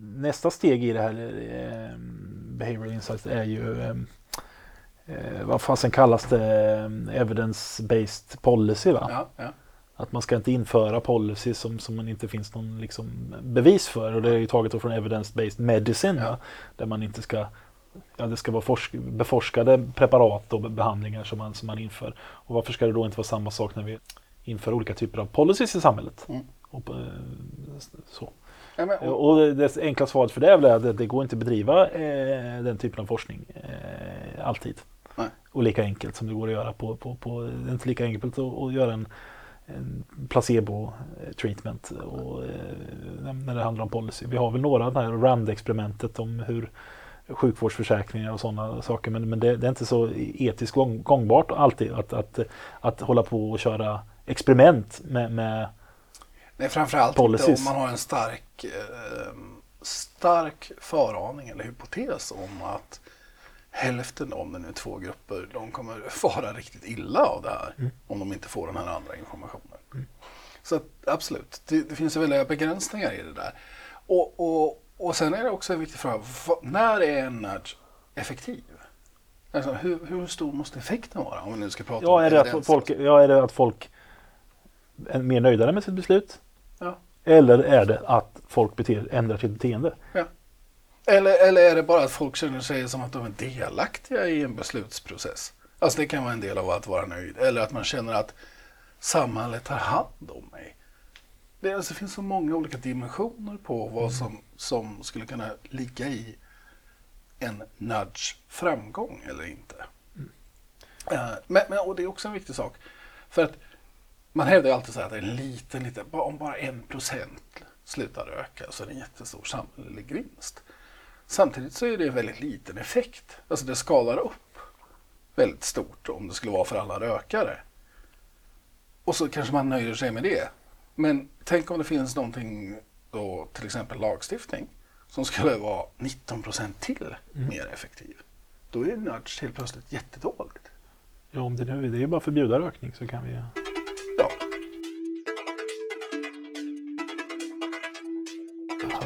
nästa steg i det här eh, behavioral insights är ju eh, eh vad fasen kallas det, eh, evidence-based policy va? Ja, ja. Att man ska inte införa policy som, som man inte finns någon liksom bevis för och det är ju taget från evidence-based medicine ja. där man inte ska ja, det ska vara forsk- beforskade preparat och behandlingar som man, som man inför. Och varför ska det då inte vara samma sak när vi inför olika typer av policies i samhället? Mm. Och, eh, så. Ja, men, och, Och det- enkla svaret för det är väl att det, det går inte att bedriva eh, den typen av forskning eh, alltid. Nej. Och lika enkelt som det går att göra på, på, på det är inte lika enkelt att, att göra en, en placebo eh, treatment och, eh, när det handlar om policy. Vi har väl några, det här RAND-experimentet om hur sjukvårdsförsäkringar och sådana saker men, men det, det är inte så etiskt gång, gångbart alltid att, att, att hålla på och köra experiment med, med nej, framförallt policies. inte om man har en stark, eh, stark föraning eller hypotes om att hälften, om det nu är två grupper, de kommer fara riktigt illa av det här Mm. om de inte får den här andra informationen. Så att, absolut, det, det finns väldiga begränsningar i det där. Och, och, och sen är det också en viktig fråga, när är en nudge effektiv? Alltså, hur, hur stor måste effekten vara om vi nu ska prata Ja, om är det att folk, ja, är det att folk är mer nöjdare med sitt beslut? Ja. Eller är det att folk beter, ändrar sitt beteende? Eller, eller är det bara att folk känner sig som att de är delaktiga i en beslutsprocess? Alltså det kan vara en del av att vara nöjd. Eller att man känner att samhället tar hand om mig. Det, alltså, det finns så många olika dimensioner på vad som, som skulle kunna ligga i en nudge framgång eller inte. Eh, men, men, och det är också en viktig sak. För att man hävdar ju alltid så här att en liten, liten, om bara en procent slutar röka så är det en jättestor samhällelig vinst. Samtidigt så är det en väldigt liten effekt. Alltså det skalar upp väldigt stort om det skulle vara för alla rökare. Och så kanske man nöjer sig med det. Men tänk om det finns någonting, då, till exempel lagstiftning, som skulle vara 19 procent till mer effektiv. Då är nudge helt plötsligt jättedåligt. Ja, om det nu är det bara förbjuda rökning så kan vi... Ja,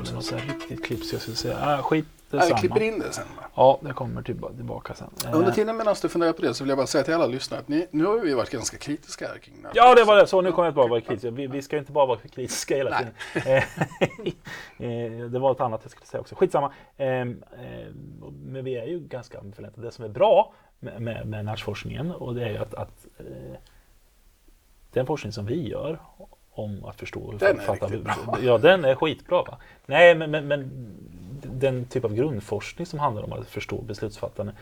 Hade något så här riktigt klipp så jag skulle säga, ah, skit det jag klipper in det sen. va? Ja, det kommer tillba- tillbaka sen. Eh, Under tiden medan du funderar på det så vill jag bara säga till alla lyssnare att ni, nu har vi varit ganska kritiska här kring nudge. Ja, det var det. Så nu kommer jag tillbaka vara kritisk. Vi, vi ska inte bara vara kritiska hela tiden. Eh, det var ett annat jag skulle säga också. Skitsamma. Eh, eh, Men vi är ju ganska ambivalenta. Det som är bra med, med, med och det är ju att, att eh, den forskning som vi gör om att förstå hur Den folk är fattar. riktigt bra. Ja, den är skitbra. Va? Nej, men, men, men den typ av grundforskning som handlar om att förstå beslutsfattande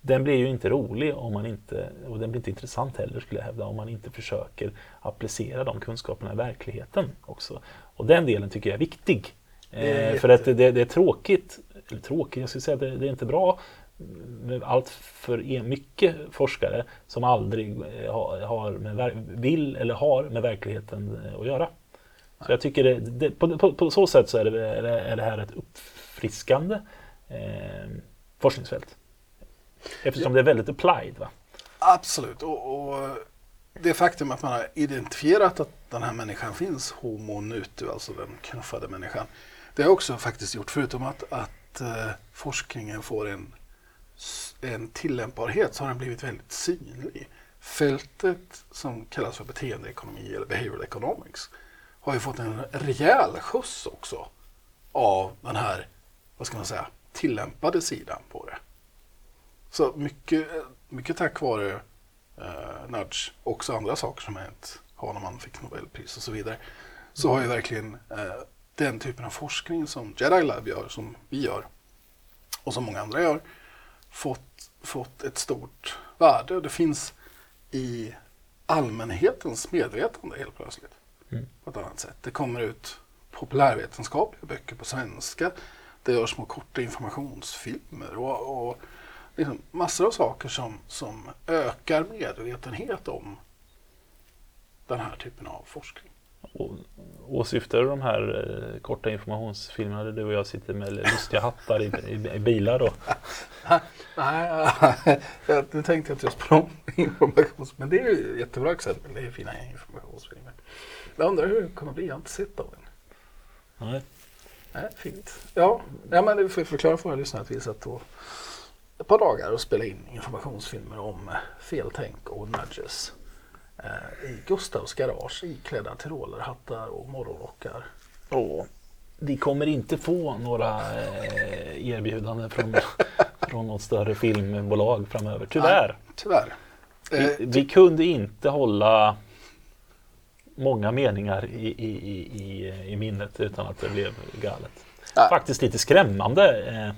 den blir ju inte rolig om man inte, och den blir inte intressant heller skulle jag hävda, om man inte försöker applicera de kunskaperna i verkligheten också. Och den delen tycker jag är viktig. Är Eh, för att det, det är tråkigt, eller tråkigt, jag skulle säga att det, det är inte bra allt för e- mycket forskare som aldrig eh, har, med, vill eller har med verkligheten eh, att göra. Så jag tycker det, det, på, på, på så sätt så är det, är det, är det här ett uppfriskande eh, forskningsfält. Eftersom det är väldigt applied. Va? Absolut. Och, och det faktum att man har identifierat att den här människan finns, Homo nutu, alltså den knuffade människan. Det har också faktiskt gjort, förutom att, att eh, forskningen får en, en tillämpbarhet, så har den blivit väldigt synlig. Fältet som kallas för beteendeekonomi eller behavioral economics har ju fått en rejäl skjuts också av den här, vad ska man säga, tillämpade sidan på det. Så mycket, mycket tack vare eh, Nudge, också andra saker som hänt, Hahnemann fick Nobelpris och så vidare, så har ju verkligen eh, den typen av forskning som Jedi Lab gör, som vi gör och som många andra gör, fått, fått ett stort värde. Och det finns i allmänhetens medvetande helt plötsligt. Mm. På ett annat sätt. Det kommer ut populärvetenskapliga böcker på svenska. Det görs små korta informationsfilmer och, och liksom massor av saker som, som ökar medvetenhet om den här typen av forskning. Åsyftar du de här eh, korta informationsfilmerna där du och jag sitter med lustiga hattar i, i, i bilar då? Nej, jag, nu tänkte jag inte just på de informations... Men det är ju jättebra exempel. Det är fina informationsfilmer. Jag undrar hur det kommer bli. Jag har inte sett dem än. Nej. Nej, fint. Ja, ja men det får förklara för våra lyssnare att vi satt då ett par dagar och spelade in informationsfilmer om eh, feltänk och nudges eh, i Gustavs garage iklädda tyrolerhattar och morgonrockar. Åh. Vi kommer inte få några eh, erbjudanden från från något större filmbolag framöver. Tyvärr. Nej, tyvärr. Eh, Vi, vi kunde inte hålla många meningar i, i, i, i, i minnet utan att det blev galet. Nej. Faktiskt lite skrämmande.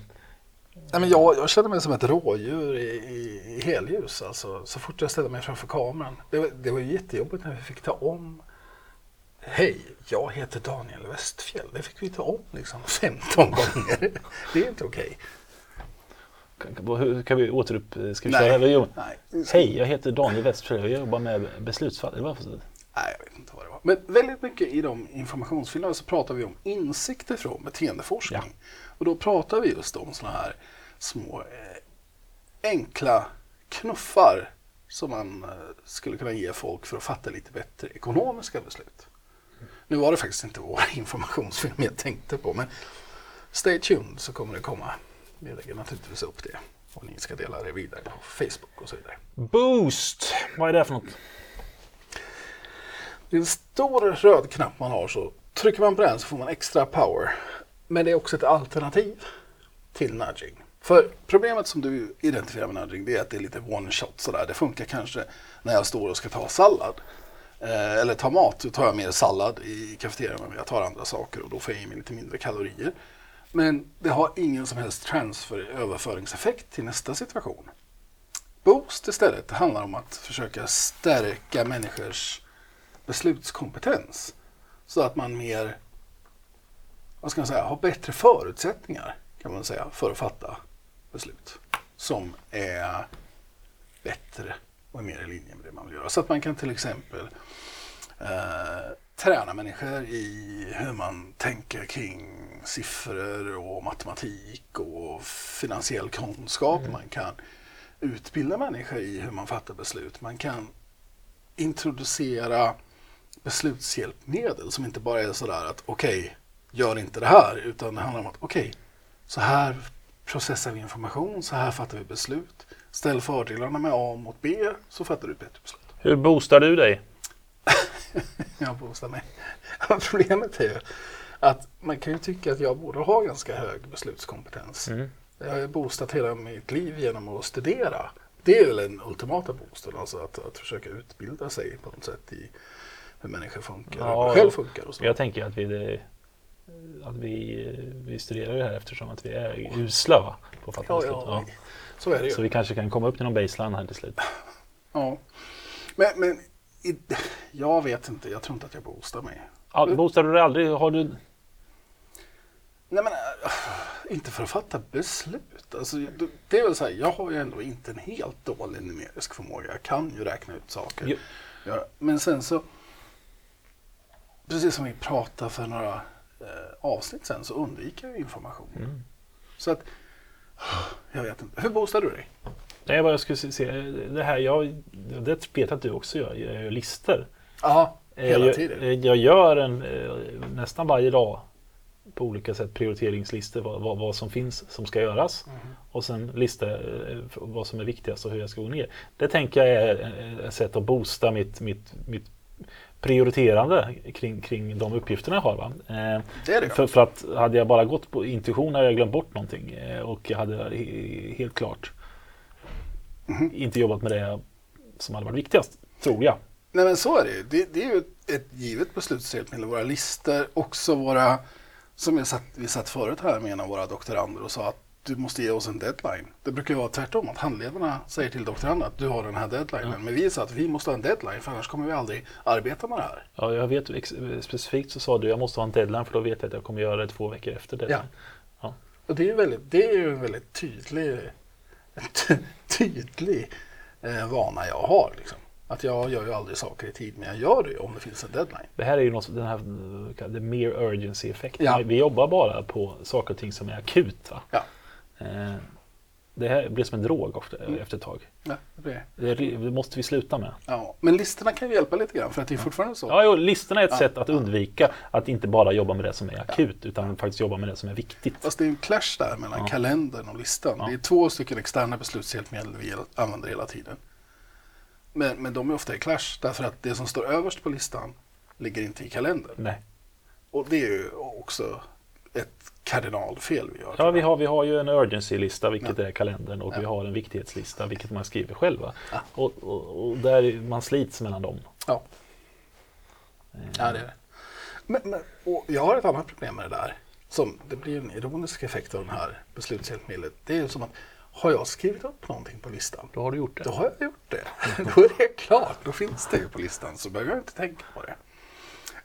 Nej, men jag, jag känner mig som ett rådjur i, i, i helljus alltså, så fort jag ställde mig framför kameran. Det, var- det var jättejobbigt när vi fick ta om. Hej, jag heter Daniel Westfjäll. Det fick vi ta om liksom 15 gånger. Det är inte okej. kan, hur kan vi återupp... Ska vi köra? Nej. Hej, jag heter Daniel Westfjell. Jag jobbar med beslutsfattare. Nej, jag vet inte vad det var. Men väldigt mycket i de informationsfilmerna så pratar vi om insikter från beteendeforskning. Och då pratar vi just om sådana här små eh, enkla knuffar som man eh, skulle kunna ge folk för att fatta lite bättre ekonomiska beslut. Nu var det faktiskt inte vår informationsfilm jag tänkte på, men stay tuned så kommer det komma. Vi lägger naturligtvis upp det och ni ska dela det vidare på Facebook och så vidare. Boost! Vad är det för något? Det är en stor röd knapp man har så trycker man på den så får man extra power. Men det är också ett alternativ till nudging. För problemet som du identifierar med nudging det är att det är lite one shot sådär. Det funkar kanske när jag står och ska ta sallad. Eh, eller ta mat, då tar jag mer sallad i kafeterian men jag tar andra saker och då får jag i mig lite mindre kalorier. Men det har ingen som helst transfer överföringseffekt till nästa situation. Boost istället det handlar om att försöka stärka människors beslutskompetens. Så att man mer, vad ska man säga, har bättre förutsättningar kan man säga för att fatta beslut. Som är bättre och är mer i linje med det man vill göra. Så att man kan till exempel eh, träna människor i hur man tänker kring siffror och matematik och finansiell kunskap. Man kan utbilda människor i hur man fattar beslut. Man kan introducera beslutshjälpmedel som inte bara är sådär att okej, gör inte det här, utan det handlar om att okej, så här processar vi information, så här fattar vi beslut. Ställ fördelarna med A mot B, så fattar du ett bättre beslut. Hur boostar du dig? Jag boostar mig. Problemet är ju att man kan ju tycka att jag borde ha ganska hög beslutskompetens. Mm. Jag har ju boostat hela mitt liv genom att studera. Det är väl den ultimata boosten, alltså att, att försöka utbilda sig på något sätt i hur människor funkar, Ja, man själv funkar och så. Jag tänker att vi, att vi, vi studerar det här eftersom att vi är usla va? på att fatta Ja, beslut. ja, så är det Så ju. vi kanske kan komma upp till någon baseline här till slut. Ja. Men, men i, jag vet inte, jag tror inte att jag boostar mig. Ja, boostar du dig aldrig? Har du... Nej men äh, inte för att fatta beslut. Alltså, det- är väl så här, jag har ju ändå inte en helt dålig numerisk förmåga. Jag kan ju räkna ut saker. Jo. Ja, men sen så, precis som vi pratade för några eh, avsnitt sen, så undviker jag information. Mm. Så att, jag vet inte. Hur boostar du dig? Nej, jag skulle se, det här, jag, det vet att du också gör, jag gör listor. Ja, Eh, hela jag, tiden. eh, Jag gör en, eh, nästan varje dag på olika sätt prioriteringslistor vad, vad, vad som finns som ska göras. Mhm. Och sen lista eh, vad som är viktigast och hur jag ska gå ner. Det tänker jag är eh, ett sätt att boosta mitt, mitt, mitt prioriterande kring, kring de uppgifterna jag har. Va? Eh, Det är det. för, för att hade jag bara gått på intuition hade jag glömt bort någonting eh, och jag hade he- helt klart Mhm. inte jobbat med det som hade varit viktigast, tror jag. Nej men så är det ju. Det, det är ju ett, ett givet beslutshjälpmedel. Våra listor, också våra, som jag satt, vi satt förut här med en av våra doktorander och sa att du måste ge oss en deadline. Det brukar ju vara tvärtom, att handledarna säger till doktoranden att du har den här deadlinen. Men vi sa att vi måste ha en deadline för annars kommer vi aldrig arbeta med det här. Ja, jag vet specifikt så sa du jag måste ha en deadline för då vet jag att jag kommer göra det två veckor efter deadline. Och det är ju väldigt, det är ju en väldigt tydlig, tydlig eh, vana jag har. Liksom. Att jag gör ju aldrig saker i tid, men jag gör det om det finns en deadline. Det här är ju något, den här the mere urgency effekt. Ja. Vi jobbar bara på saker och ting som är akut. Va? Ja. Eh, det här blir som en drog efter, Mm. efter ett tag. Ja, det Det, det måste vi sluta med. ja. Men listorna kan ju hjälpa lite grann, för att det är fortfarande så. Ja, jo, listorna är ett Ja. sätt att undvika att inte bara jobba med det som är akut utan faktiskt jobba med det som är viktigt. Fast det är en clash där mellan kalendern och listan. Det är två stycken externa beslutshjälpmedel vi använder hela tiden. Men, men de är ofta i clash därför att det som står överst på listan ligger inte i kalendern. Nej. Och det är ju också ett kardinalfel vi gör. Ja, vi har, vi har ju en urgency-lista, vilket är kalendern, och vi har en viktighetslista, vilket man skriver själva. Och, och, och där man slits mellan dem. Ja. ja, det är det. Men, men, jag har ett annat problem med det där. Som, det blir en ironisk effekt av det här beslutshjälpmedlet. Det är ju som att har jag skrivit upp någonting på listan, Då har du gjort det. då har jag gjort det. Då är det klart, då finns det ju på listan så behöver jag inte tänka på det.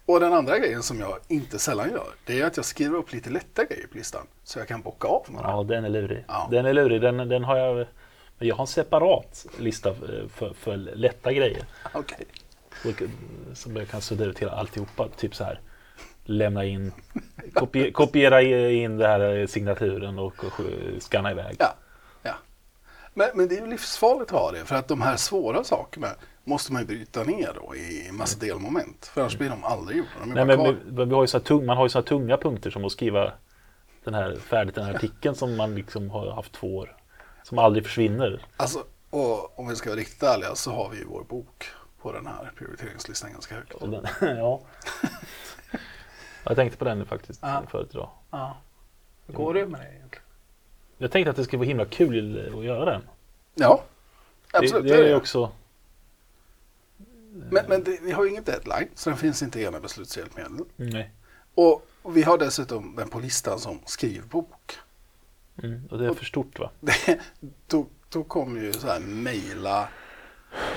Och den andra grejen som jag inte sällan gör, det är att jag skriver upp lite lätta grejer på listan så jag kan bocka av några. Ja, den är lurig. Ja. Den är lurig. Den, den har jag... men Jag har en separat lista för, för, för lätta grejer. Okej. Och, eh, Som jag kan sudda ut hela alltihopa. Typ så här. Lämna in, kopie, kopiera in det här eh, signaturen och, och scanna iväg. Ja. ja. Men, men det är ju livsfarligt att ha det för att de här svåra sakerna måste man ju bryta ner då i massa delmoment. För annars blir de aldrig gjorda. De Nej, men, men vi har ju så tung, man har ju så här tunga punkter som att skriva den här, färdigt den här artikeln som man liksom har haft två år. Som aldrig försvinner. Alltså, och om vi ska vara riktigt ärliga så har vi ju vår bok på den här prioriteringslistan ganska högt. Den, ja. Jag tänkte på den faktiskt Ja. förut idag. Ja. Hur går det med det egentligen? Jag tänkte att det skulle vara himla kul att göra den. Ja, absolut. det, det är ju också... Men, men det, vi har ju ingen deadline, så den finns inte i ena beslutshjälpmedel. Nej. Och, och vi har dessutom den på listan som skrivbok. Mm, och det är för stort va? Det, då, då kommer ju så här mejla,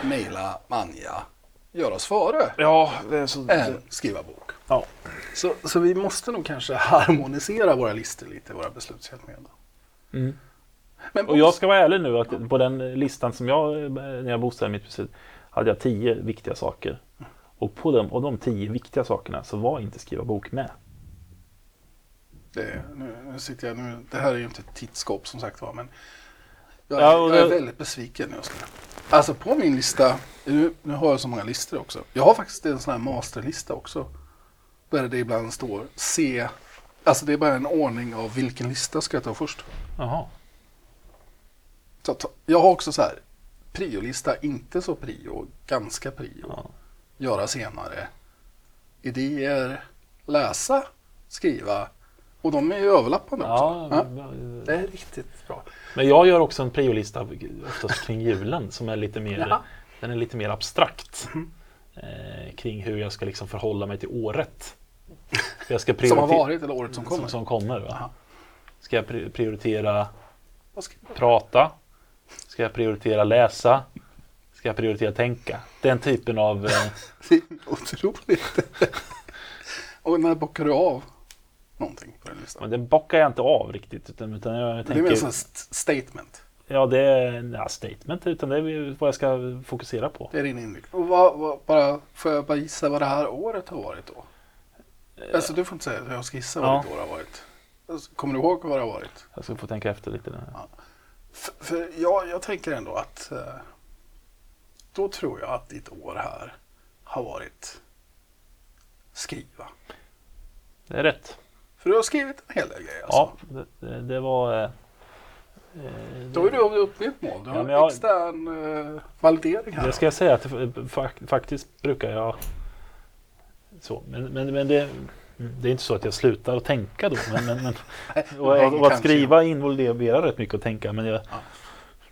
mejla Anja, gör oss före Ja, det är så... än skriva bok. Ja. Så, så vi måste nog kanske harmonisera våra listor lite, våra beslutshjälpmedel. Mm. Men Och jag ska vara ärlig nu att på den listan som jag, när jag boostade mitt beslut, hade jag tio viktiga saker. Och på dem, och de tio viktiga sakerna så var inte skriva bok med. det, nu, nu sitter jag, nu, det här är ju inte ett tittskåp som sagt var, men jag, Ja, jag är det- väldigt besviken just nu. Alltså på min lista, nu, nu har jag så många listor också. Jag har faktiskt en sån här masterlista också. Där det ibland står C, alltså det är bara en ordning av vilken lista ska jag ta först. Jaha. Så jag har också så här priolista, inte så prio, ganska prio, Ja. göra senare, idéer, läsa, skriva och de är ju överlappande också. Ja, Ja, det är riktigt bra. Men jag gör också en priolista oftast kring julen som är lite mer, den är lite mer abstrakt. Eh, kring hur jag ska liksom förhålla mig till året. Jag ska Som har varit eller året som kommer. Som, som kommer va? Ska jag pri- prioritera Vad ska jag prata? Ska jag prioritera läsa? Ska jag prioritera tänka? Den typen av... Eh, Det är otroligt. och när bockar du av någonting på den listan? men den bockar jag inte av riktigt. Utan, utan jag Det är mer tänker... här st- statement. Ja, det är ja, statement. Utan det är vad jag ska fokusera på. Det är din inriktning. Och vad, vad, bara, får jag bara gissa vad det här året har varit då? Alltså du får inte säga att jag ska gissa vad Ja. ditt år har varit. Alltså, Kommer du ihåg vad det har varit? Jag ska få tänka efter lite. Nu. För, för jag, jag tänker ändå att eh, då tror jag att ditt år här har varit skriva. Det är rätt. För du har skrivit en hel del grejer alltså. Ja, det, det, var... Eh, eh, Då är du uppe i ett mål. Du har Ja, en jag- extern eh, validering här. Det ska jag säga att det, fak- faktiskt brukar jag så. Men, men, men det, det är inte så att jag slutar att tänka då. Men, men, men, och, och, och att skriva involverar rätt mycket att tänka. Men jag, Ja.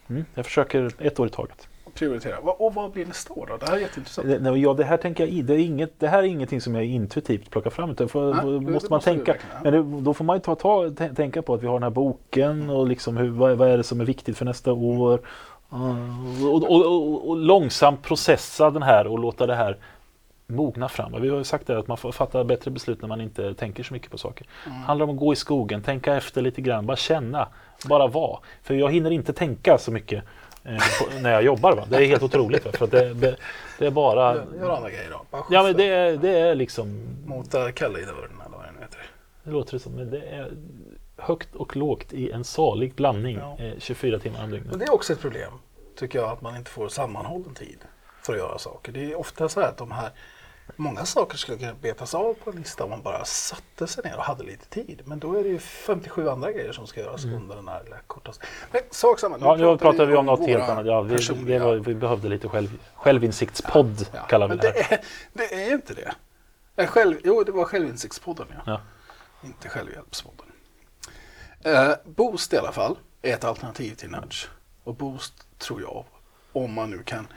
mm, jag försöker ett år i taget. Prioritera. Och vad blir nästa år då? Det här är jätteintressant. Det, nej, ja, det här tänker jag. Det, är inget, det här är ingenting som jag intuitivt plockar fram. Utan får, Nej, då måste man måste tänka. Men det, då får man ju ta, ta, tä- tänka på att vi har den här boken och liksom hur, vad, vad är det som är viktigt för nästa år. Uh, och, och, och, och långsamt processa den här och låta det här mogna fram. Vi har ju sagt det att man får fatta bättre beslut när man inte tänker så mycket på saker. Det handlar om att gå i skogen, tänka efter lite grann, bara känna, bara vara. För jag hinner inte tänka så mycket eh, på, när jag jobbar. Va? Det är helt otroligt. Va? För det, det, det är bara... Gör, andra grejer då. Bara Ja men det är, det är liksom Mota Kalle i dörren eller vad det nu heter. det låter det som, men det är högt och lågt i en salig blandning Ja. eh, 24 timmar om Men dygnet. det är också ett problem, tycker jag, att man inte får sammanhållen tid för att göra saker. Det är ofta så här att de här, många saker skulle kunna betas av på en lista om man bara satte sig ner och hade lite tid. Men då är det ju 57 andra grejer som ska göras under den här lilla korta... Men sak samma, Ja, nu pratar vi om något våra helt annat. Ja, vi, personliga- var, vi behövde lite själv, självinsiktspodd, kallar vi men det här. det är, det är inte det. Själv, jo, det var självinsiktspodden ja. Ja. inte Självhjälpspodden. Eh, Boost i alla fall är ett alternativ till nudge. Och Boost tror jag, om man nu kan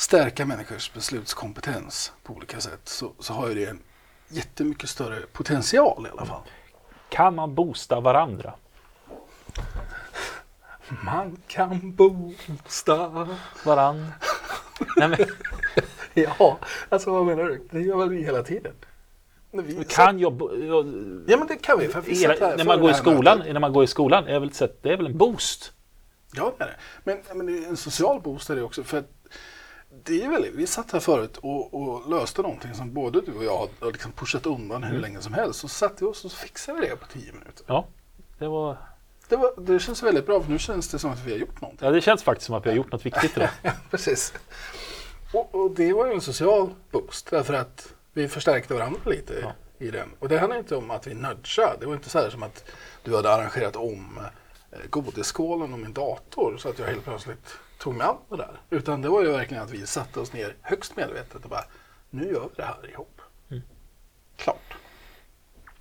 stärka människors beslutskompetens på olika sätt så, så har ju det en jättemycket större potential i alla fall. Kan man boosta varandra? Man kan boosta. Varann? Nej, men, Ja, alltså vad menar du? Det gör väl vi hela tiden? Vi kan bo- jag Ja men det kan vi. För vi hela, när, man går i skolan, mötet. när man går i skolan, är väl, det är väl en boost? Ja, det är det. Men, men en social boost är det också. För att det är väl, vi satt här förut och, och löste någonting som både du och jag har liksom pushat undan hur länge som helst. Så satte vi oss och så fixade vi det på tio minuter. Ja, det var... Det, var, det känns väldigt bra för nu känns det som att vi har gjort någonting. Ja, det känns faktiskt som att vi har gjort något viktigt idag. Precis. Och, och det var ju en social boost därför att vi förstärkte varandra lite Ja. i den. Och det handlar inte om att vi nudgade. Det var inte så här som att du hade arrangerat om eh, godisskålen och min dator så att jag helt plötsligt tog mig an det där. Utan det var ju verkligen att vi satte oss ner högst medvetet och bara nu gör vi det här ihop. Mm. Klart.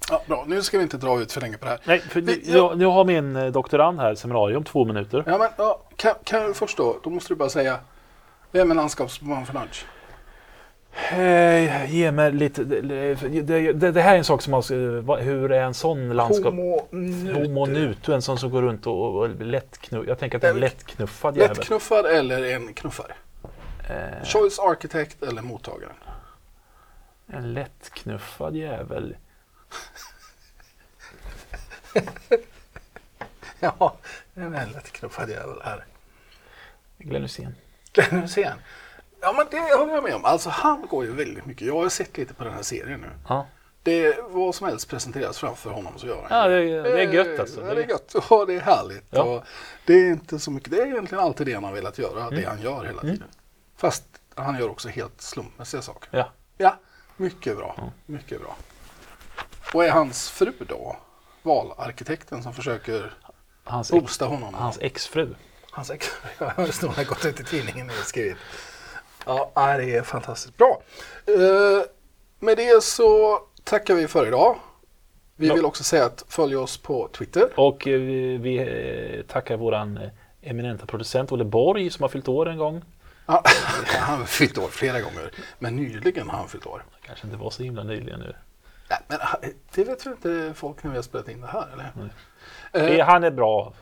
Ja, bra, nu ska vi inte dra ut för länge på det här. Nej, för Vi- ja. nu har min eh, doktorand här seminarium om två minuter. Ja, men, ja, kan, kan du först då, då måste du bara säga vem är landskapsman för nudge? Eh, ge mig lite... Det, det, det, här är en sak som vad- Hur är en sån landskap... Homo nutu. Homo nutu, en sån som går runt och, och lättknuff... Jag tänker att det är en lättknuffad jävel. Lättknuffad eller en knuffare? Eh, Choice Architect eller mottagaren? en lättknuffad jävel. Ja, en lättknuffad jävel här. Glenn Hysén. Glenn Hysén. Ja, men det håller jag med om. Alltså han går ju väldigt mycket. Jag har sett lite på den här serien nu. Ja. Det vad som helst presenteras framför honom så gör han Ja, det, är- det är gött alltså. Ja, det är gött. Ja, det är härligt. Ja. Och det är inte så mycket. Det är egentligen alltid det han har velat göra. Mm. Det han gör hela tiden. Fast han gör också helt slumpmässiga saker. Ja. Ja, mycket bra. Mycket bra. Och är hans fru då valarkitekten som försöker Hans, boosta honom? hans exfru. Hans ex. Ja, det står har gått ut i tidningen och skrivit. Ja, nej, det är fantastiskt bra. Eh, med det så tackar vi för idag. Vi Ja. vill också säga att följ oss på Twitter. Och eh, vi, vi eh, tackar våran eh, eminenta producent Olle Borg som har fyllt år en gång. Ja, han har fyllt år flera gånger, men nyligen har han fyllt år. Kanske inte var så himla nyligen nu. Nej, men det vet väl inte folk när vi har spelat in det här? Eller? Eh, Eh, Han är bra.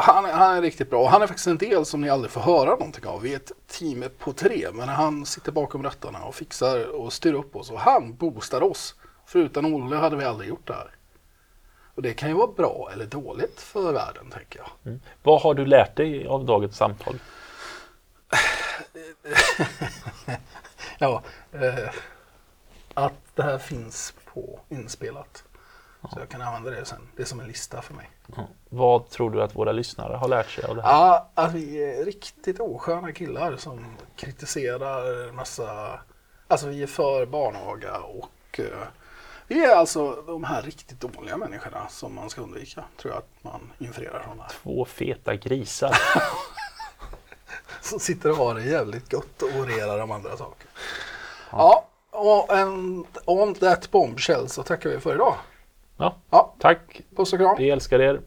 Han, är- han är riktigt bra. Han är faktiskt en del som ni aldrig får höra någonting av. Vi är ett team på tre, men han sitter bakom rattarna och fixar och styr upp oss. Och han boostar oss. För utan Olle hade vi aldrig gjort det här. Och det kan ju vara bra eller dåligt för världen, tänker jag. Mm. Vad har du lärt dig av dagens samtal? Ja, eh, att det här finns på inspelat. Så jag kan använda det sen. Det är som en lista för mig. Ja. Vad tror du att våra lyssnare har lärt sig av det här? Ja, att vi är riktigt osköna killar som kritiserar massa... Alltså vi är för barnaga och eh, vi är alltså de här riktigt dåliga människorna som man ska undvika. Tror jag att man infererar från det här. Två feta grisar. Som sitter och har det jävligt gott och orerar om andra saker. Ja, och en, on that bombshell så tackar vi för idag. Ja, Ja, tack. puss och kram. Vi älskar er.